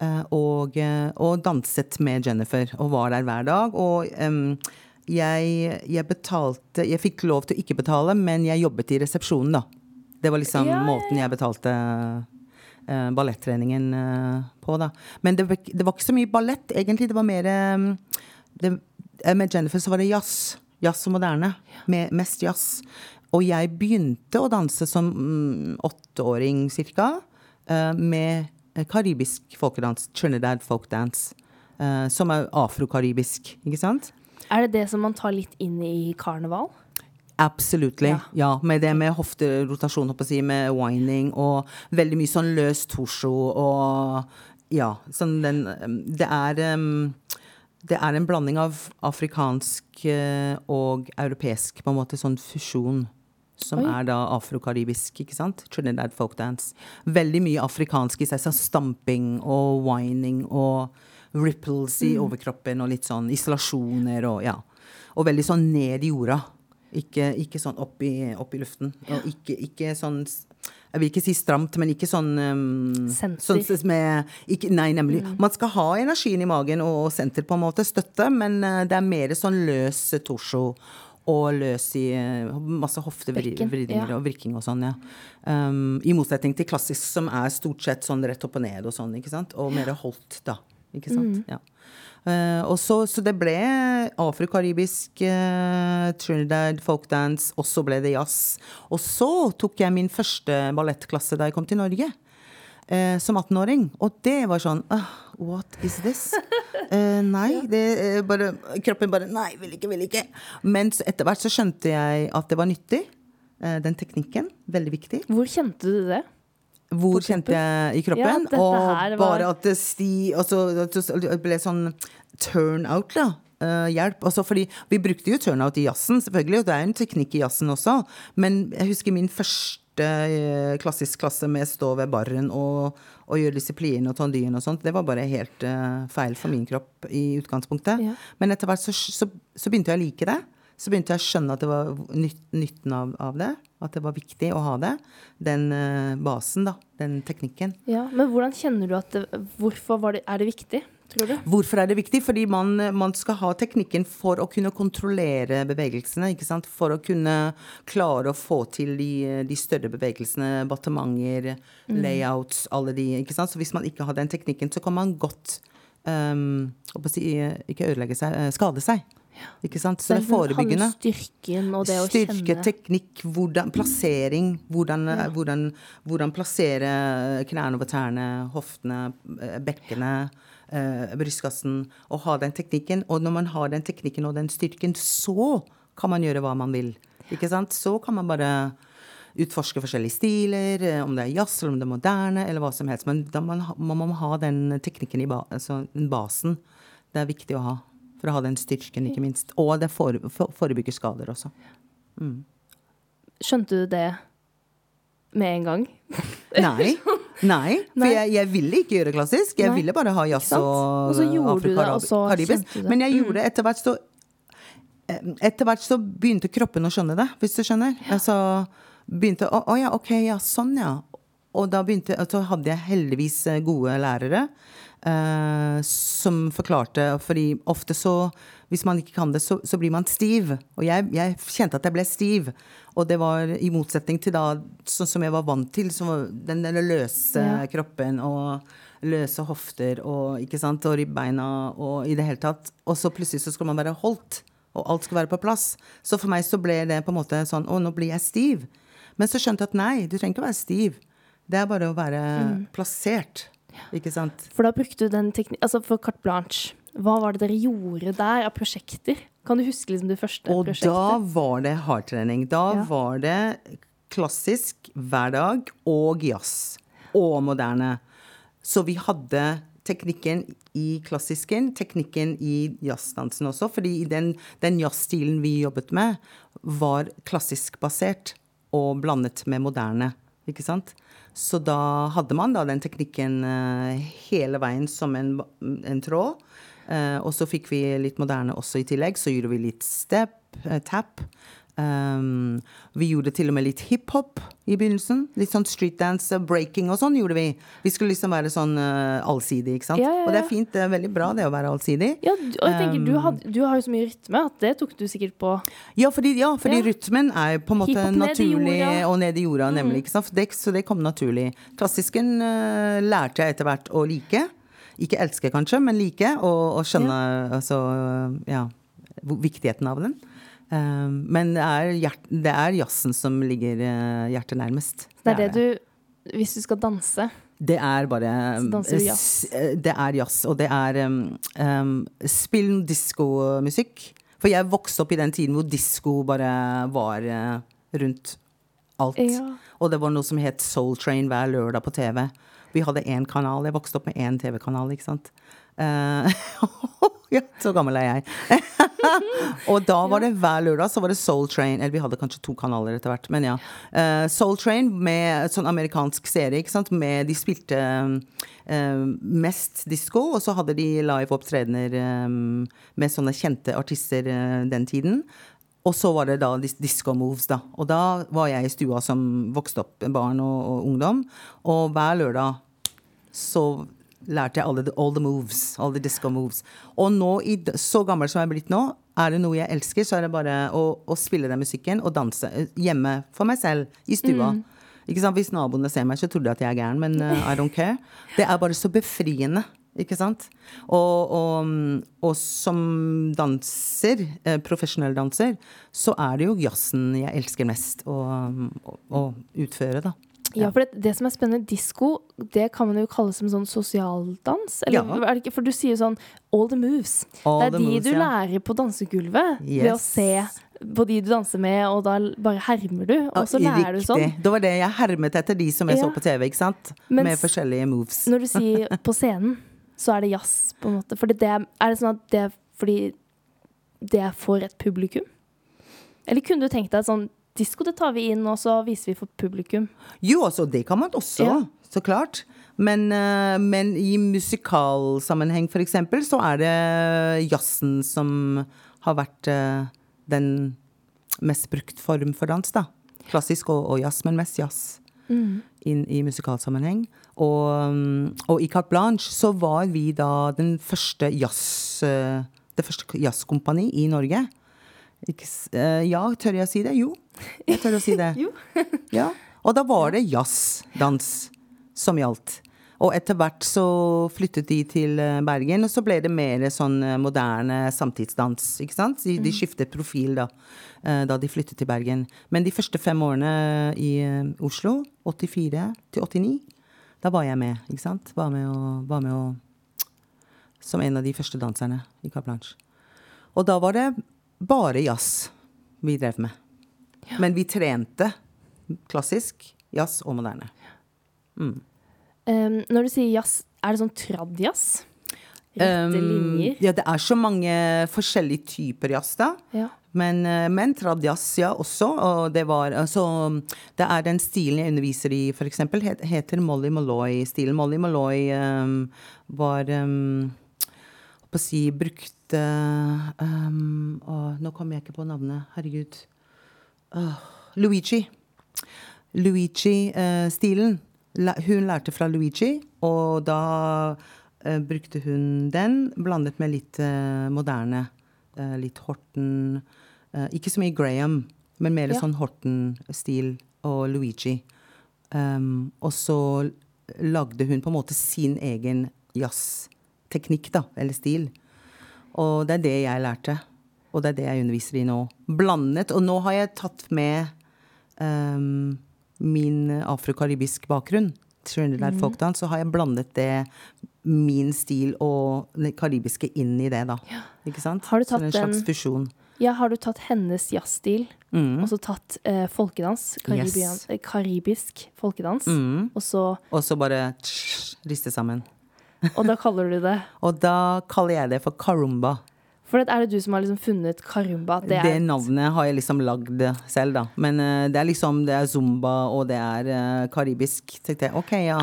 eh, og, eh, og danset med Jennifer og var der hver dag. Og um, jeg, jeg betalte Jeg fikk lov til å ikke betale, men jeg jobbet i resepsjonen, da. Det var liksom Ja, ja, måten jeg betalte uh, ballettreningen uh, på, da. Men det, det, var ikke så mye ballett, egentlig. Det var mer um, det, Med Jennifer så var det jazz. Jazz og moderne. Med, mest jazz. Og jeg begynte å danse som mm, åtteåring cirka, med karibisk folkedans. Trinidad. Uh, som er afrokaribisk, ikke sant? Er det det som man tar litt inn i karneval? Absolutt. Ja. ja. Med det med hofterotasjon, håper jeg, med whining og veldig mye sånn løs torso og Ja, sånn den Det er um, det er en blanding av afrikansk eh, og europeisk, på en måte, sånn fusjon. Som Oi. er da afrokaribisk, ikke sant? Trinidad folkdance. Veldig mye afrikansk i seg, sånn stamping og whining og ripples i mm. overkroppen og litt sånn isolasjoner og ja. Og veldig sånn ned i jorda. Ikke, ikke sånn opp i, opp i luften. Og ikke, ikke, sånn Jeg vil ikke si stramt, men ikke sånn um, Senter. Sånn med, ikke, nei, nemlig. Mm. Man skal ha energien i magen og, og senter, på en måte. Støtte, men uh, det er mer sånn løs torso og løs i uh, masse hoftevridninger ja. og vrikking og sånn, ja. Um, I motsetning til klassisk, som er stort sett sånn rett opp og ned og sånn, ikke sant. Og mer holdt, da. Ikke sant? Mm. Ja. Uh, og så, så, det ble afrokaribisk, uh, Trinidad folkdance, og så ble det jazz. Og så tok jeg min første ballettklasse da jeg kom til Norge. Uh, som 18-åring. Og det var sånn uh, What is this? nei, det bare Kroppen bare Nei, vil ikke, vil ikke. Men etter hvert så skjønte jeg at det var nyttig. den teknikken. Veldig viktig. Hvor kjente du det? Hvor kjente jeg i kroppen. Ja, og var... bare at det sti altså, det ble sånn turnout, da. Uh, hjelp. Altså, fordi vi brukte jo turnout i jazzen, selvfølgelig, og det er en teknikk i jazzen også. Men jeg husker min første uh, klassisk klasse med stå ved barren og, og gjøre disiplin og tondyen og sånt. Det var bare helt uh, feil for min kropp i utgangspunktet. Ja. Men etter hvert så, så, så begynte jeg å like det så begynte jeg å skjønne at det var nyt, nytten av, av, det. At det var viktig å ha det. Den uh, basen, da. Den teknikken. Ja, Men hvordan kjenner du at det, Hvorfor det, er det viktig? Tror du? Hvorfor er det viktig? Fordi man, man, skal ha teknikken for å kunne kontrollere bevegelsene. ikke sant? For å kunne klare å få til de, de større bevegelsene. Battementer, mm. layouts, alle de. ikke sant? Så hvis man ikke har den teknikken, så kan man godt um, ikke ødelegge seg, eh, skade seg. Ikke sant? Så det er forebyggende. Styrken og det å Styrke, kjenne teknikk, hvordan, plassering. Hvordan, ja. hvordan, hvordan, plassere knærne over tærne, hoftene, bekkene bekkenet, eh, brystkassen. Og ha den teknikken. Og når man har den teknikken og den styrken, så kan man gjøre hva man vil. Ikke sant? Så kan man bare utforske forskjellige stiler, eh, om det er jazz eller om det er moderne, eller hva som helst. Men da man, man må ha den teknikken i ba, altså basen. Det er viktig å ha. For å ha den styrken, ikke minst. Og det forebygger skader også. Mm. Skjønte du det med en gang? Nei. Nei, for jeg, jeg, ville ikke gjøre klassisk. Jeg Nei. ville bare ha jazz og, og det. Men jeg gjorde det mm. etter hvert så eh, Etter hvert så begynte kroppen å skjønne det, hvis du skjønner. Ja. Altså begynte Å, å ja, ok, ja, sånn ja. Og da begynte, så hadde jeg heldigvis eh, gode lærere Uh, som forklarte Fordi ofte så, hvis man ikke kan det, så, så blir man stiv. Og jeg, jeg, kjente at jeg ble stiv. Og det var i motsetning til da, sånn som jeg var vant til, den, den løse ja. kroppen og løse hofter og, ikke sant, og ribbeina og i det hele tatt. Og så plutselig så skal man være holdt, og alt skal være på plass. Så for meg så ble det på en måte sånn Å, nå blir jeg stiv. Men så skjønte jeg at nei, du trenger ikke å være stiv. Det er bare å være mm. plassert. Ikke sant? For da brukte du den teknikken Altså for carte blanche. Hva var det dere gjorde der av prosjekter? Kan du huske liksom det første og prosjektet? Og da var det hardtrening. Da ja. var det klassisk hver dag og jazz. Og moderne. Så vi hadde teknikken i klassisken, teknikken i jazzdansen også. Fordi den, den jazzstilen vi jobbet med, var klassisk basert og blandet med moderne. Ikke sant? Så da hadde man da den teknikken uh, hele veien som en, en tråd. Uh, og så fikk vi litt moderne også i tillegg. Så gjorde vi litt step, uh, tap. Um, vi gjorde til og med litt hiphop i begynnelsen. Litt sånn streetdance, breaking og sånn gjorde vi. Vi skulle liksom være sånn uh, allsidig, ikke sant. Ja, ja, ja. Og det er fint, det er veldig bra det å være allsidig. Ja, og jeg tenker, du, had, du har jo så mye rytme at det tok du sikkert på. Ja, fordi, ja, fordi rytmen er på en måte naturlig ned. Mm. og ned i jorda, nemlig. Ikke sant? Det, så det kom naturlig. Klassisken uh, lærte jeg etter hvert å like. Ikke elske, kanskje, men like. Og, og skjønne altså, ja, viktigheten av den. Eh, men det er, hjert, det er jazzen som ligger eh, hjertet nærmest. Det er det du Hvis du skal danse Det er bare Så du jazz. eh, Det er jazz, og det er um, Spill diskomusikk. For jeg vokste opp i den tiden hvor disko bare var eh, rundt alt. Ja. Og det var noe som het Soul Train hver lørdag på TV. Vi hadde én kanal. Jeg vokste opp med én TV-kanal, ikke sant. Eh, ja, så gammel er jeg. og da var det hver lørdag så var det Soul Train. Eller vi hadde kanskje to kanaler etter hvert, men ja. Uh, Soul Train med sånn amerikansk serie, ikke sant. Med de spilte um, mest disko, og så hadde de live opptredener um, med sånne kjente artister uh, den tiden. Og så var det da disco moves, da. Og da var jeg i stua som vokste opp barn og, og ungdom. Og hver lørdag så lærte jeg alle the, all the moves. All the disco moves. Og nå, i, så gammel som jeg er blitt nå, er det noe jeg elsker, så er det bare å, å spille den musikken og danse eh, hjemme for meg selv, i stua. Ikke sant? Hvis naboene ser meg, så tror de at jeg er gæren, men uh, I don't care. Det er bare så befriende. Ikke sant? Og, og, mm, og som danser, eh, profesjonell danser, så er det jo jazzen jeg elsker mest å, å, å utføre, da. Ja, for det, det som er spennende, disko, det kan man jo kalle som sånn sosialdans. Eller, Ja. for du sier jo sånn all the moves. All det er de moves, du ja. lærer på dansegulvet ved å se på de du danser med, og da bare hermer du, og så lærer du sånn. riktig. Det var det jeg hermet etter de som jeg Ja. så på TV, ikke sant? Mens- Med forskjellige moves. Når du sier på scenen, så er det jazz, på en måte. Fordi det, er det sånn at det er fordi det er for et publikum? Eller kunne du tenkt deg sånn Disko det tar vi inn, og så viser vi for publikum. Jo, altså, det kan man også, Ja. så klart. Men, eh, men i musikalsammenheng, for eksempel, så er det jazzen som har vært eh, den mest brukt form for dans, da. Klassisk og, og jazz, men mest jazz. Inn i musikalsammenheng. Og, mm, og i Carte Blanche så var vi da den første jazz... eh, det første jazzkompani i Norge. Ikke, ja, tør jeg å si det? Jo, jeg tør å si det. Ja. Og da var det jazzdans som gjaldt. Og etter hvert så flyttet de til eh, Bergen, og så ble det mer sånn eh, moderne samtidsdans. ikke sant? De, de skiftet profil da, eh, da de flyttet til Bergen. Men de første fem årene i Oslo, 84 til 89, da var jeg med. ikke sant? Var med og, var med og Som en av de første danserne i Carte Blanche. Og da var det bare jazz vi drev med. Men vi trente klassisk, jazz og moderne. Um, når du sier jazz, er det sånn trad-jazz? Rette Um, linjer? Ja, det er så mange forskjellige typer jazz, da. Ja. Men, eh, men trad jazz, ja, også. Og det var altså Det er den stilen jeg underviser i, for eksempel, het, heter Molly Molloy-stilen. Molly Molloy um, var um, å si brukte um, Nå kommer jeg ikke på navnet. Herregud. Åh, Luigi. Luigi-stilen. hun lærte fra Luigi, og da eh, brukte hun den, blandet med litt eh, moderne. eh, litt Horten. Ikke så mye Graham, men mer Ja. sånn Horten-stil og Luigi. Um, og så lagde hun på en måte sin egen jazzteknikk, da, eller stil. Og det er det jeg lærte. Og det er det jeg underviser i nå. Blandet. Og nå har jeg tatt med um, min afrokaribisk bakgrunn, Trinidad folkdans, så har jeg blandet det, min stil og det karibiske inn i det, da. Ikke sant? Har du tatt er en slags fusjon. Ja, har du tatt hennes jazzstil, og så tatt eh, folkedans, karibian, Yes. eh, karibisk folkedans, og så Og så bare tss, riste sammen. Og da kaller du det Og da kaller jeg det for karumba. For er det du som har liksom funnet karumba? Det, Det, et- navnet har jeg liksom lagd selv, da. Men uh, det er liksom Det er zumba, og det er uh, karibisk. Tenkte jeg, ok, ja.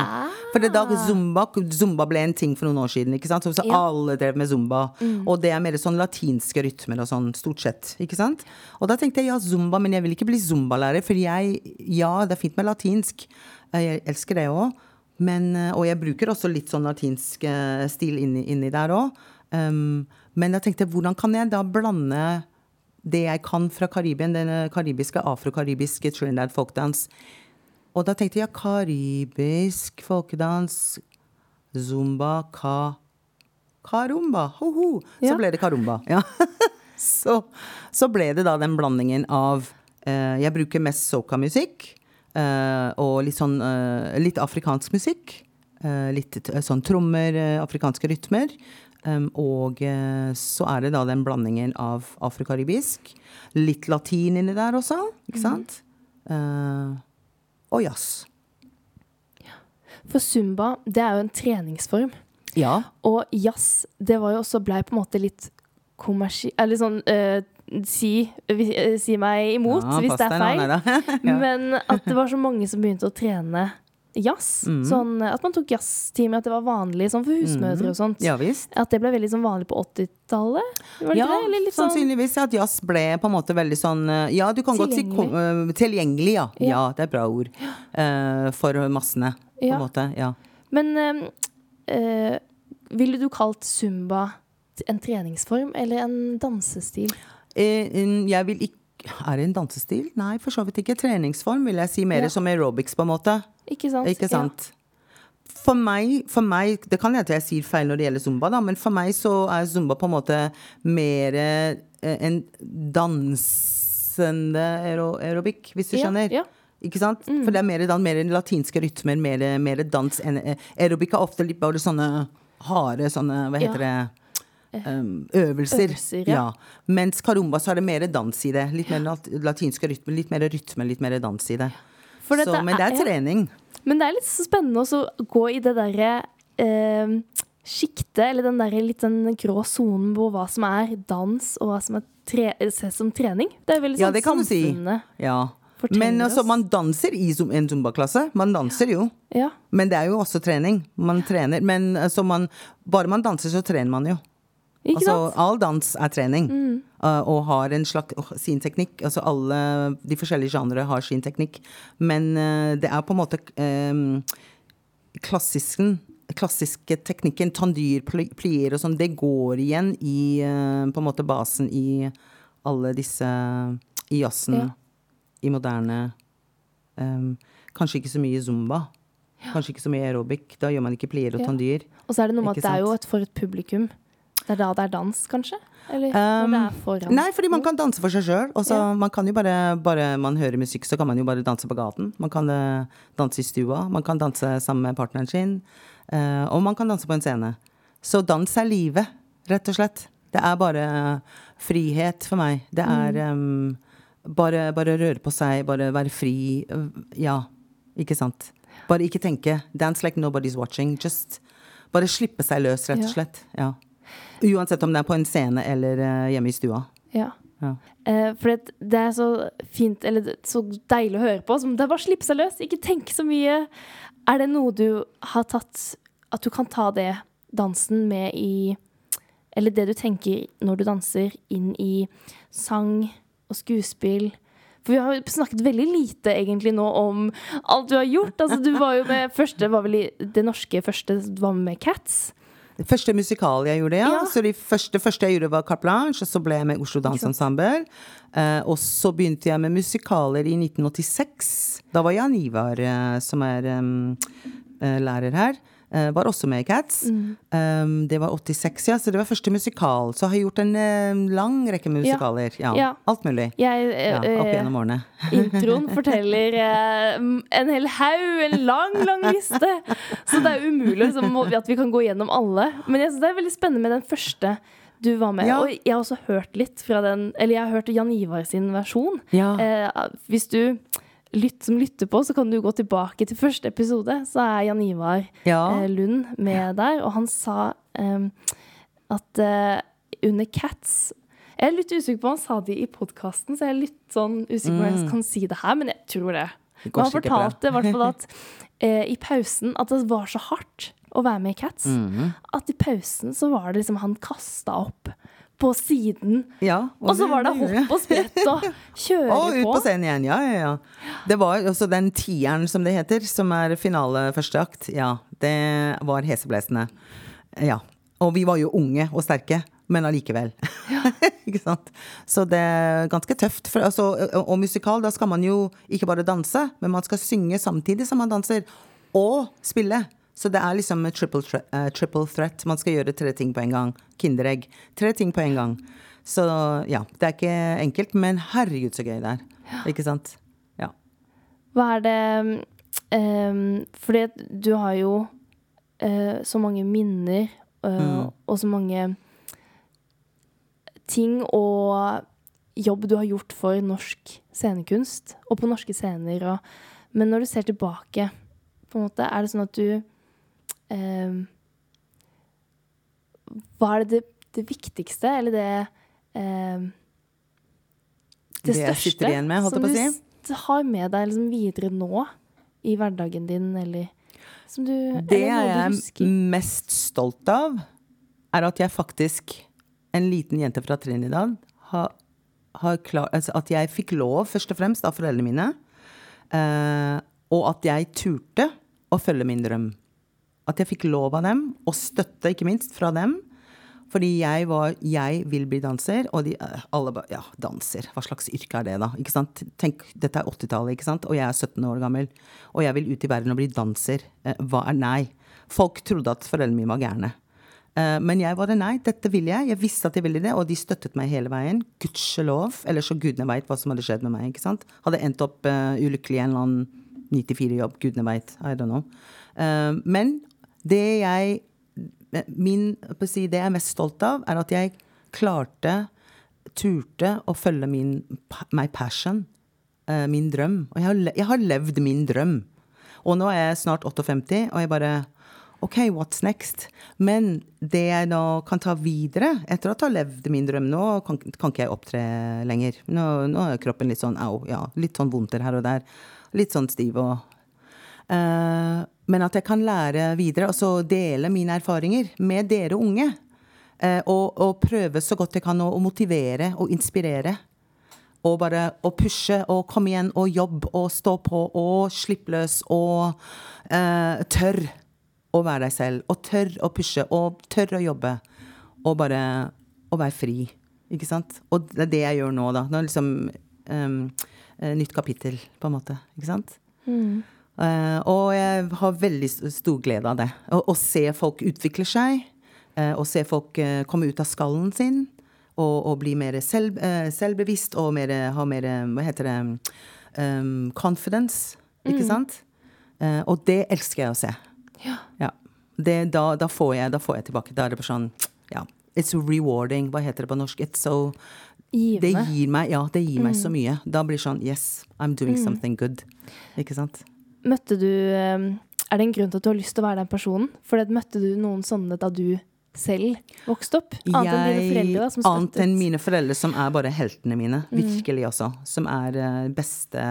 For det da zumba, zumba ble en ting for noen år siden, ikke sant. Så, så Ja. alle drev med zumba. Og det er mer sånn latinske rytmer og sånn, stort sett. Ikke sant. Og da tenkte jeg ja, zumba, men jeg vil ikke bli zumbalærer, for jeg Ja, det er fint med latinsk. Eh, Jeg elsker det òg. Men, og jeg bruker også litt sånn latinsk stil inni, inni der òg. Um, men jeg tenkte, hvordan kan jeg da blande det jeg kan fra Karibien, den eh, karibiske, afro-karibiske Trinidad folkedans. Og da tenkte jeg karibisk folkedans, zumba, ka, karumba, ho-ho. Så Ja. ble det karumba. Ja. så, så ble det da den blandingen av eh, Jeg bruker mest soca-musikk. eh, og litt sånn eh, litt afrikansk musikk. eh, litt t- sånn trommer, eh, afrikanske rytmer. Og eh, så er det da den blandingen av afrokaribisk. Litt latin inni der også, ikke sant? Eh, og jazz. For zumba, det er jo en treningsform. Ja. Og jazz, det var jo også blei på en måte litt kommersielt Eller sånn eh, si, eh, si meg imot Ja, hvis det er feil. Ja. Men at det var så mange som begynte å trene jazz. Mm. Sånn eh, at man tok jazztimer, at det var vanlig sånn for husmødre og sånt. Mm. Ja visst. At det ble veldig sånn vanlig på 80-tallet? Ja, sånn sannsynligvis at jazz ble på en måte veldig sånn eh, Ja, du kan godt si kom- Tilgjengelig. eh, ja. Ja. Ja, det er et bra ord. Uh, for massene, på en måte. Ja. Men uh, eh, ville du kalt zumba en treningsform eller en dansestil? Eh, mm, jeg vil ikke Er det en dansestil? Nei, for så vidt ikke. Treningsform vil jeg si. Mer som aerobics, på en måte. Ikke sant? Ikke sant? For meg, for meg, det kan hende jeg sier feil når det gjelder zumba, da, men for meg så er zumba på en måte mer eh, en dansende aerobikk, hvis du Ja, skjønner. ja. Ikke sant? For det er mer, mer latinske rytmer, mer, mer dans enn eh, Aerobic er ofte litt bare sånne harde sånne, hva Ja. heter det um, øvelser. Øvelser, ja. ja. Mens karumba så er det mer dans i det. Litt mer lat latinske rytmer, litt mer rytme, litt mer dans i det. Så, men det er ja. trening. Men det er litt så spennende å gå i det derre eh, sjiktet, eller den derre litt den grå sonen på hva som er dans, og hva som er tre ses som trening. Det er veldig Ja, sånn det kan si. samfunnet Ja. Men altså, man danser i en zumba-klasse. Man danser jo. Ja. Men det er jo også trening. Man trener. Men altså, man, bare man danser, så trener man jo. Ikke Altså, sant? All dans er trening. mm. og har en slags sin teknikk. Altså alle de forskjellige genre har sin teknikk. Men uh, det er på en måte um, klassisken klassiske teknikken, tandyr, plier og sånn, det går igjen i uh, på en måte basen i alle disse I jazzen, Ja. i moderne um, Kanskje ikke så mye zumba. Kanskje ikke så mye aerobic. Da gjør man ikke plier og Ja. tandyr. Og så er det noe med at det er jo et for et publikum. Det er da det er dans, kanskje? Eller når det er foran Nei, fordi man kan danse for seg sjøl. Ja. Man kan jo bare, bare man hører musikk, så kan man jo bare danse på gaten. Man kan eh, danse i stua. Man kan danse sammen med partneren sin. Uh, og man kan danse på en scene. Så dans er livet, rett og slett. Det er bare frihet for meg. Det er um, bare, bare røre på seg, bare være fri. eh, Ja, ikke sant. Bare ikke tenke. Dance like nobody's watching. Just bare slippe seg løs, rett og slett. Ja. Uansett om det er på en scene eller eh, hjemme i stua. Ja. Ja. Eh, for det, det er så fint, eller er så deilig å høre på. Det er bare å slippe seg løs, ikke tenk så mye. Er det noe du har tatt At du kan ta det dansen med i Eller det du tenker når du danser, inn i sang og skuespill? For vi har snakket veldig lite egentlig nå om alt du har gjort. Altså, du var jo med første, var vel i det norske første, var med Cats. Det første musikal jeg gjorde, ja. Ja. Så det første, første jeg gjorde, var Carte Blanche. Og så ble jeg med Oslo Dansensemble. Uh, og så begynte jeg med musikaler i 1986. Da var Jan Ivar, uh, som er um, lærer her, var også med i Cats. Mm. Um, det var 86, ja. Så det var første musikal. Så har jeg gjort en uh, lang rekke musikaler. Ja. Ja. Alt mulig. Jeg, Ja, eh, opp eh, gjennom årene. Introen forteller uh, en hel haug, en lang, lang liste. Så det er umulig liksom, at vi kan gå gjennom alle. Men jeg synes det er veldig spennende med den første du var med. Ja. Og jeg har også hørt litt fra den Eller jeg har hørt Jan Ivar sin versjon. Ja. Eh, hvis du lytt, som lytter på, så kan du gå tilbake til første episode. Så er Jan Ivar Ja. eh, Lund med der, og han sa eh, at eh, under Cats Jeg er litt usikker på han sa det i podkasten, så jeg er litt sånn usikker på om jeg kan si det her, men jeg tror det. Det Men han fortalte i hvert fall at eh, i pausen at det var så hardt å være med i Cats. Mhm. At i pausen så var det liksom han kasta opp på siden. Ja, Og så var det hopp og sprett og kjøre Og ut på. på scenen igjen, ja, ja, ja. Det var også den tieren, som det heter, som er finale første akt. Ja, det var heseblesende. Ja. Og vi var jo unge og sterke, men allikevel. ikke sant? Så det er ganske tøft. For, altså, og musikal, da skal man jo ikke bare danse, men man skal synge samtidig som man danser. Og spille. Så det er liksom triple, eh, triple threat. Man skal gjøre tre ting på en gang. Kinderegg. Tre ting på en gang. Så ja, det er ikke enkelt, men herregud så gøy det er. Ikke sant? Ja. Hva er det um, Fordi du har jo uh, så mange minner uh, Mm. og så mange ting og jobb du har gjort for norsk scenekunst og på norske scener. Og, men når du ser tilbake, på en måte, er det sånn at du eh, Hva er det, det, det viktigste, eller det eh, Det største sitter igjen med, som du har med deg liksom videre nå i hverdagen din, eller som du Det eller jeg er husker. mest stolt av, er at jeg faktisk, en liten jente fra Trinidad, har, har klar, altså at jeg fikk lov, først og fremst, av foreldrene mine, eh, og at jeg turte å følge min drøm. At jeg fikk lov av dem, og støtte, ikke minst, fra dem. Fordi jeg var Jeg vil bli danser, og de alle bare Ja, danser. Hva slags yrke er det, da? Ikke sant? Tenk, dette er 80-tallet, ikke sant? Og jeg er 17 år gammel. Og jeg vil ut i verden og bli danser. Eh, Hva er nei? Folk trodde at foreldrene mine var gærne. Eh, Men jeg var det nei, dette vil jeg. Jeg visste at jeg ville det, og de støttet meg hele veien. Gudskjelov. Eller så gudene veit hva som hadde skjedd med meg. ikke sant? Hadde endt opp eh, ulykkelig i en eller annen 94-jobb. Gudene veit. I don't know. Eh, men det jeg min, si, Det jeg er mest stolt av, er at jeg klarte, turte å følge min my passion. eh, min drøm. Og jeg har, jeg har levd min drøm. Og nå er jeg snart 58, og jeg bare OK, what's next? Men det jeg nå kan ta videre, etter at jeg har levd min drøm Nå kan, kan ikke jeg opptre lenger. Nå, nå er kroppen litt sånn au, ja. Litt sånn vondter her og der. Litt sånn stiv og Eh, men at jeg kan lære videre, altså dele mine erfaringer med dere unge. Eh, og, og prøve så godt jeg kan å, motivere og inspirere. Og bare å pushe og komme igjen og jobbe og stå på og slippe løs og eh, tørr å være deg selv. Og tørr å pushe og tørr å jobbe. Og bare å være fri. Ikke sant? Og det er det jeg gjør nå, da. Nå er det liksom um, nytt kapittel, på en måte. Ikke sant? Eh, og jeg har veldig stor glede av det. Å, å se folk utvikle seg. eh, å se folk eh, komme ut av skallen sin. Og, og bli mer selv, eh, selvbevisst og mer, ha mer eh, Hva heter det um, Confidence. Ikke sant? Eh, og det elsker jeg å se. Ja. Det, da, da, får jeg, da får jeg tilbake. Da er det bare sånn Ja. It's rewarding. Hva heter det på norsk? It's so det gir meg, ja, det gir meg så mye. Da blir det sånn Yes, I'm doing something good. Ikke sant? Møtte du eh, Er det en grunn til at du har lyst til å være den personen? For møtte du noen sånne da du selv vokste opp? Annet enn dine foreldre, da, som annet enn mine foreldre, som er bare heltene mine. Mm. Virkelig også. Som er eh, beste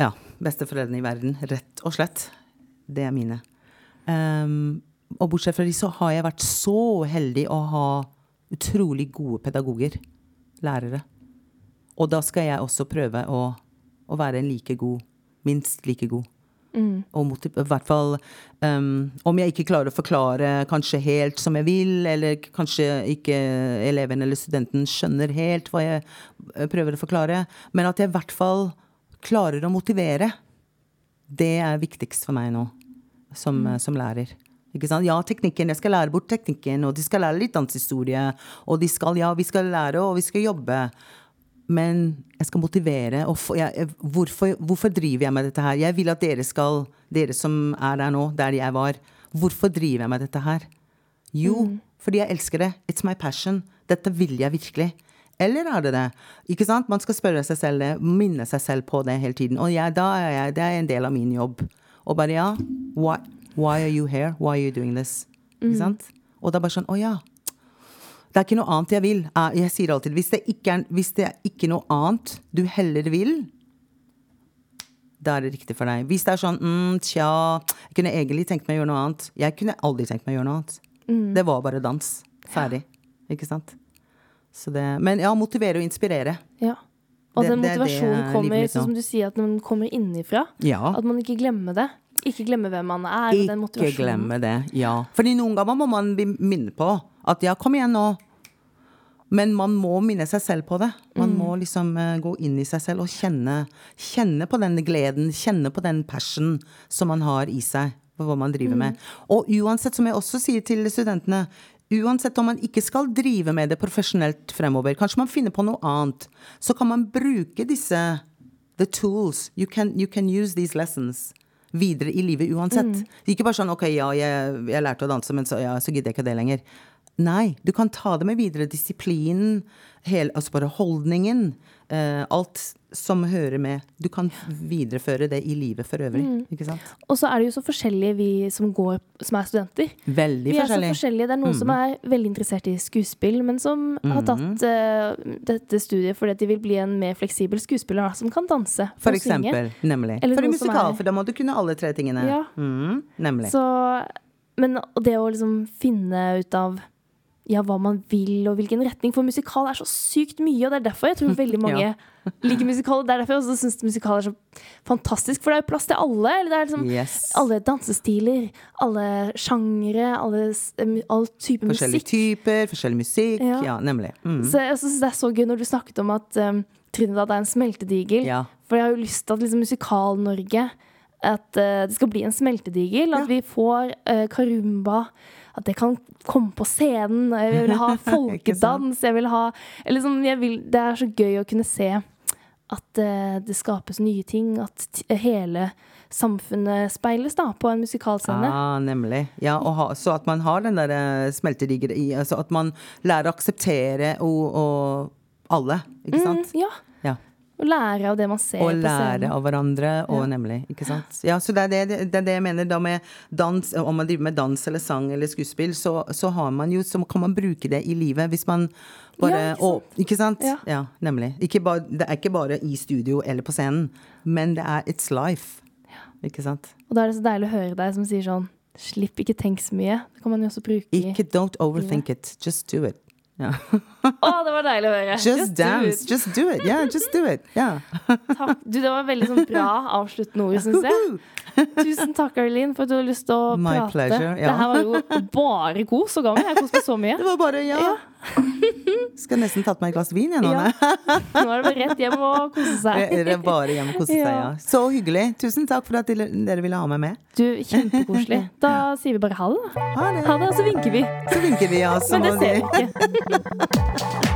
Ja, besteforeldrene i verden. Rett og slett. Det er mine. Um, og bortsett fra de, så har jeg vært så heldig å ha utrolig gode pedagoger. Lærere. Og da skal jeg også prøve å, å være en like god, minst like god. Og motiv- i hvert fall um, Om jeg ikke klarer å forklare kanskje helt som jeg vil, eller kanskje ikke eleven eller studenten skjønner helt hva jeg eh, prøver å forklare, men at jeg i hvert fall klarer å motivere. Det er viktigst for meg nå, som, mm. som lærer. Ja, teknikken, jeg skal lære bort teknikken, og de skal lære litt dansehistorie, og de skal, ja, vi skal lære, og vi skal jobbe. Men jeg skal motivere. Og få- jeg, hvorfor, hvorfor driver jeg med dette her? Jeg vil at dere skal, dere som er der nå, der jeg var, hvorfor driver jeg med dette her? Jo, fordi jeg elsker det. It's my passion. Dette vil jeg virkelig. Eller er det det? Ikke sant? Man skal spørre seg selv det, minne seg selv på det hele tiden. Og jeg, da er jeg, det er en del av min jobb. Og bare ja, why, why are you here? Why are you doing this? Ikke sant? Og det er bare sånn, å ja. Det er ikke noe annet jeg vil. Jeg sier alltid hvis det ikke er, hvis det er ikke noe annet du heller vil, da er det riktig for deg. Hvis det er sånn mm, tja, jeg kunne egentlig tenkt meg å gjøre noe annet. Jeg kunne aldri tenkt meg å gjøre noe annet. Det var bare dans. Ferdig. Ikke sant? Så det, men ja, motivere og inspirere. Ja. Og den motivasjonen kommer, sånn som du sier, at den kommer innifra. Ja. At man ikke glemmer det. Ikke glemmer hvem man er. Ikke glemme det. Ja. Fordi noen ganger må man bli minnet på at ja, kom igjen nå. Men man må minne seg selv på det. Man Mm. må liksom uh, gå inn i seg selv og kjenne, kjenne på den gleden, kjenne på den passion som man har i seg for hva man driver Mm. med. Og uansett, som jeg også sier til studentene, uansett om man ikke skal drive med det profesjonelt fremover, kanskje man finner på noe annet, så kan man bruke disse the tools. You can, you can use these lessons videre i livet uansett. Ikke bare sånn OK, ja, jeg, jeg lærte å danse, men så, ja, så gidder jeg ikke det lenger. Nei, du kan ta det med videre. Disiplinen, altså bare holdningen. Uh, alt som hører med. Du kan videreføre det i livet for øvrig. Ikke sant? Og så er det jo så forskjellige vi som går, som er studenter. Veldig Vi er så forskjellige. Det er noen som er veldig interessert i skuespill, men som har tatt uh, dette studiet fordi de vil bli en mer fleksibel skuespiller som kan danse For og synge. eksempel. Nemlig. Eller For noe musikal, er- for da må du kunne alle tre tingene. Ja. Mm, nemlig. Så, men og det å liksom finne ut av ja, hva man vil, og hvilken retning. For musikal er så sykt mye, og det er derfor jeg tror veldig mange Ja. liker musikal. Det er derfor jeg også syns musikal er så fantastisk, for det er jo plass til alle. Eller det er liksom Yes. alle dansestiler, alle sjangere, alle, all type Forskjellige musikk. typer, forskjellig musikk. Ja. Ja, nemlig. Mm. Så jeg synes det er så gøy når du snakket om at um, Trinidad er en smeltedigel. Ja. For jeg har jo lyst til at liksom, Musikal-Norge At uh, det skal bli en smeltedigel. At vi får uh, karumba. At jeg kan komme på scenen. Jeg vil ha folkedans. jeg vil ha liksom, jeg vil, Det er så gøy å kunne se at uh, det skapes nye ting. At hele samfunnet speiles da på en musikalscene. Ah, nemlig. Ja, og ha, så at man har den der eh, smeltedigger i altså At man lærer å akseptere og, og alle, ikke sant? Mm, ja. Ja. Og lære av det man ser på scenen. Å lære av hverandre, og nemlig. Ikke sant? Ja, så det er det, det er det jeg mener da med dans. Om man driver med dans eller sang eller skuespill, så, så har man jo Så kan man bruke det i livet hvis man bare Ja, ikke og- Ikke sant? Ja. nemlig. Ikke bare, det er ikke bare i studio eller på scenen, men det er it's life. Ikke sant? Og da er det så deilig å høre deg som sier sånn Slipp, ikke tenk så mye. Det kan man jo også bruke Ikke don't overthink it. Just do it. Ja. Å, det var deilig å høre! Just just dance. Do Just do it. Yeah, just do it. Yeah. Takk. Du, det var veldig sånn bra avsluttende ord, syns jeg. Tusen takk, Arlene, for at du har lyst til å My prate. pleasure, ja. Det her var jo bare kos og gammel. Jeg koste meg så mye. Det var bare ja. Skal nesten tatt meg et glass vin, jeg nå. Ja. Nå er det bare rett hjem og kose seg. Dere bare hjem og kose seg, Ja. ja. Så hyggelig. Tusen takk for at dere ville ha meg med. Du, Kjempekoselig. Da sier vi bare ha det. Ha det. Og så vinker vi. Så vinker vi, ja. Så Men det ser vi ikke.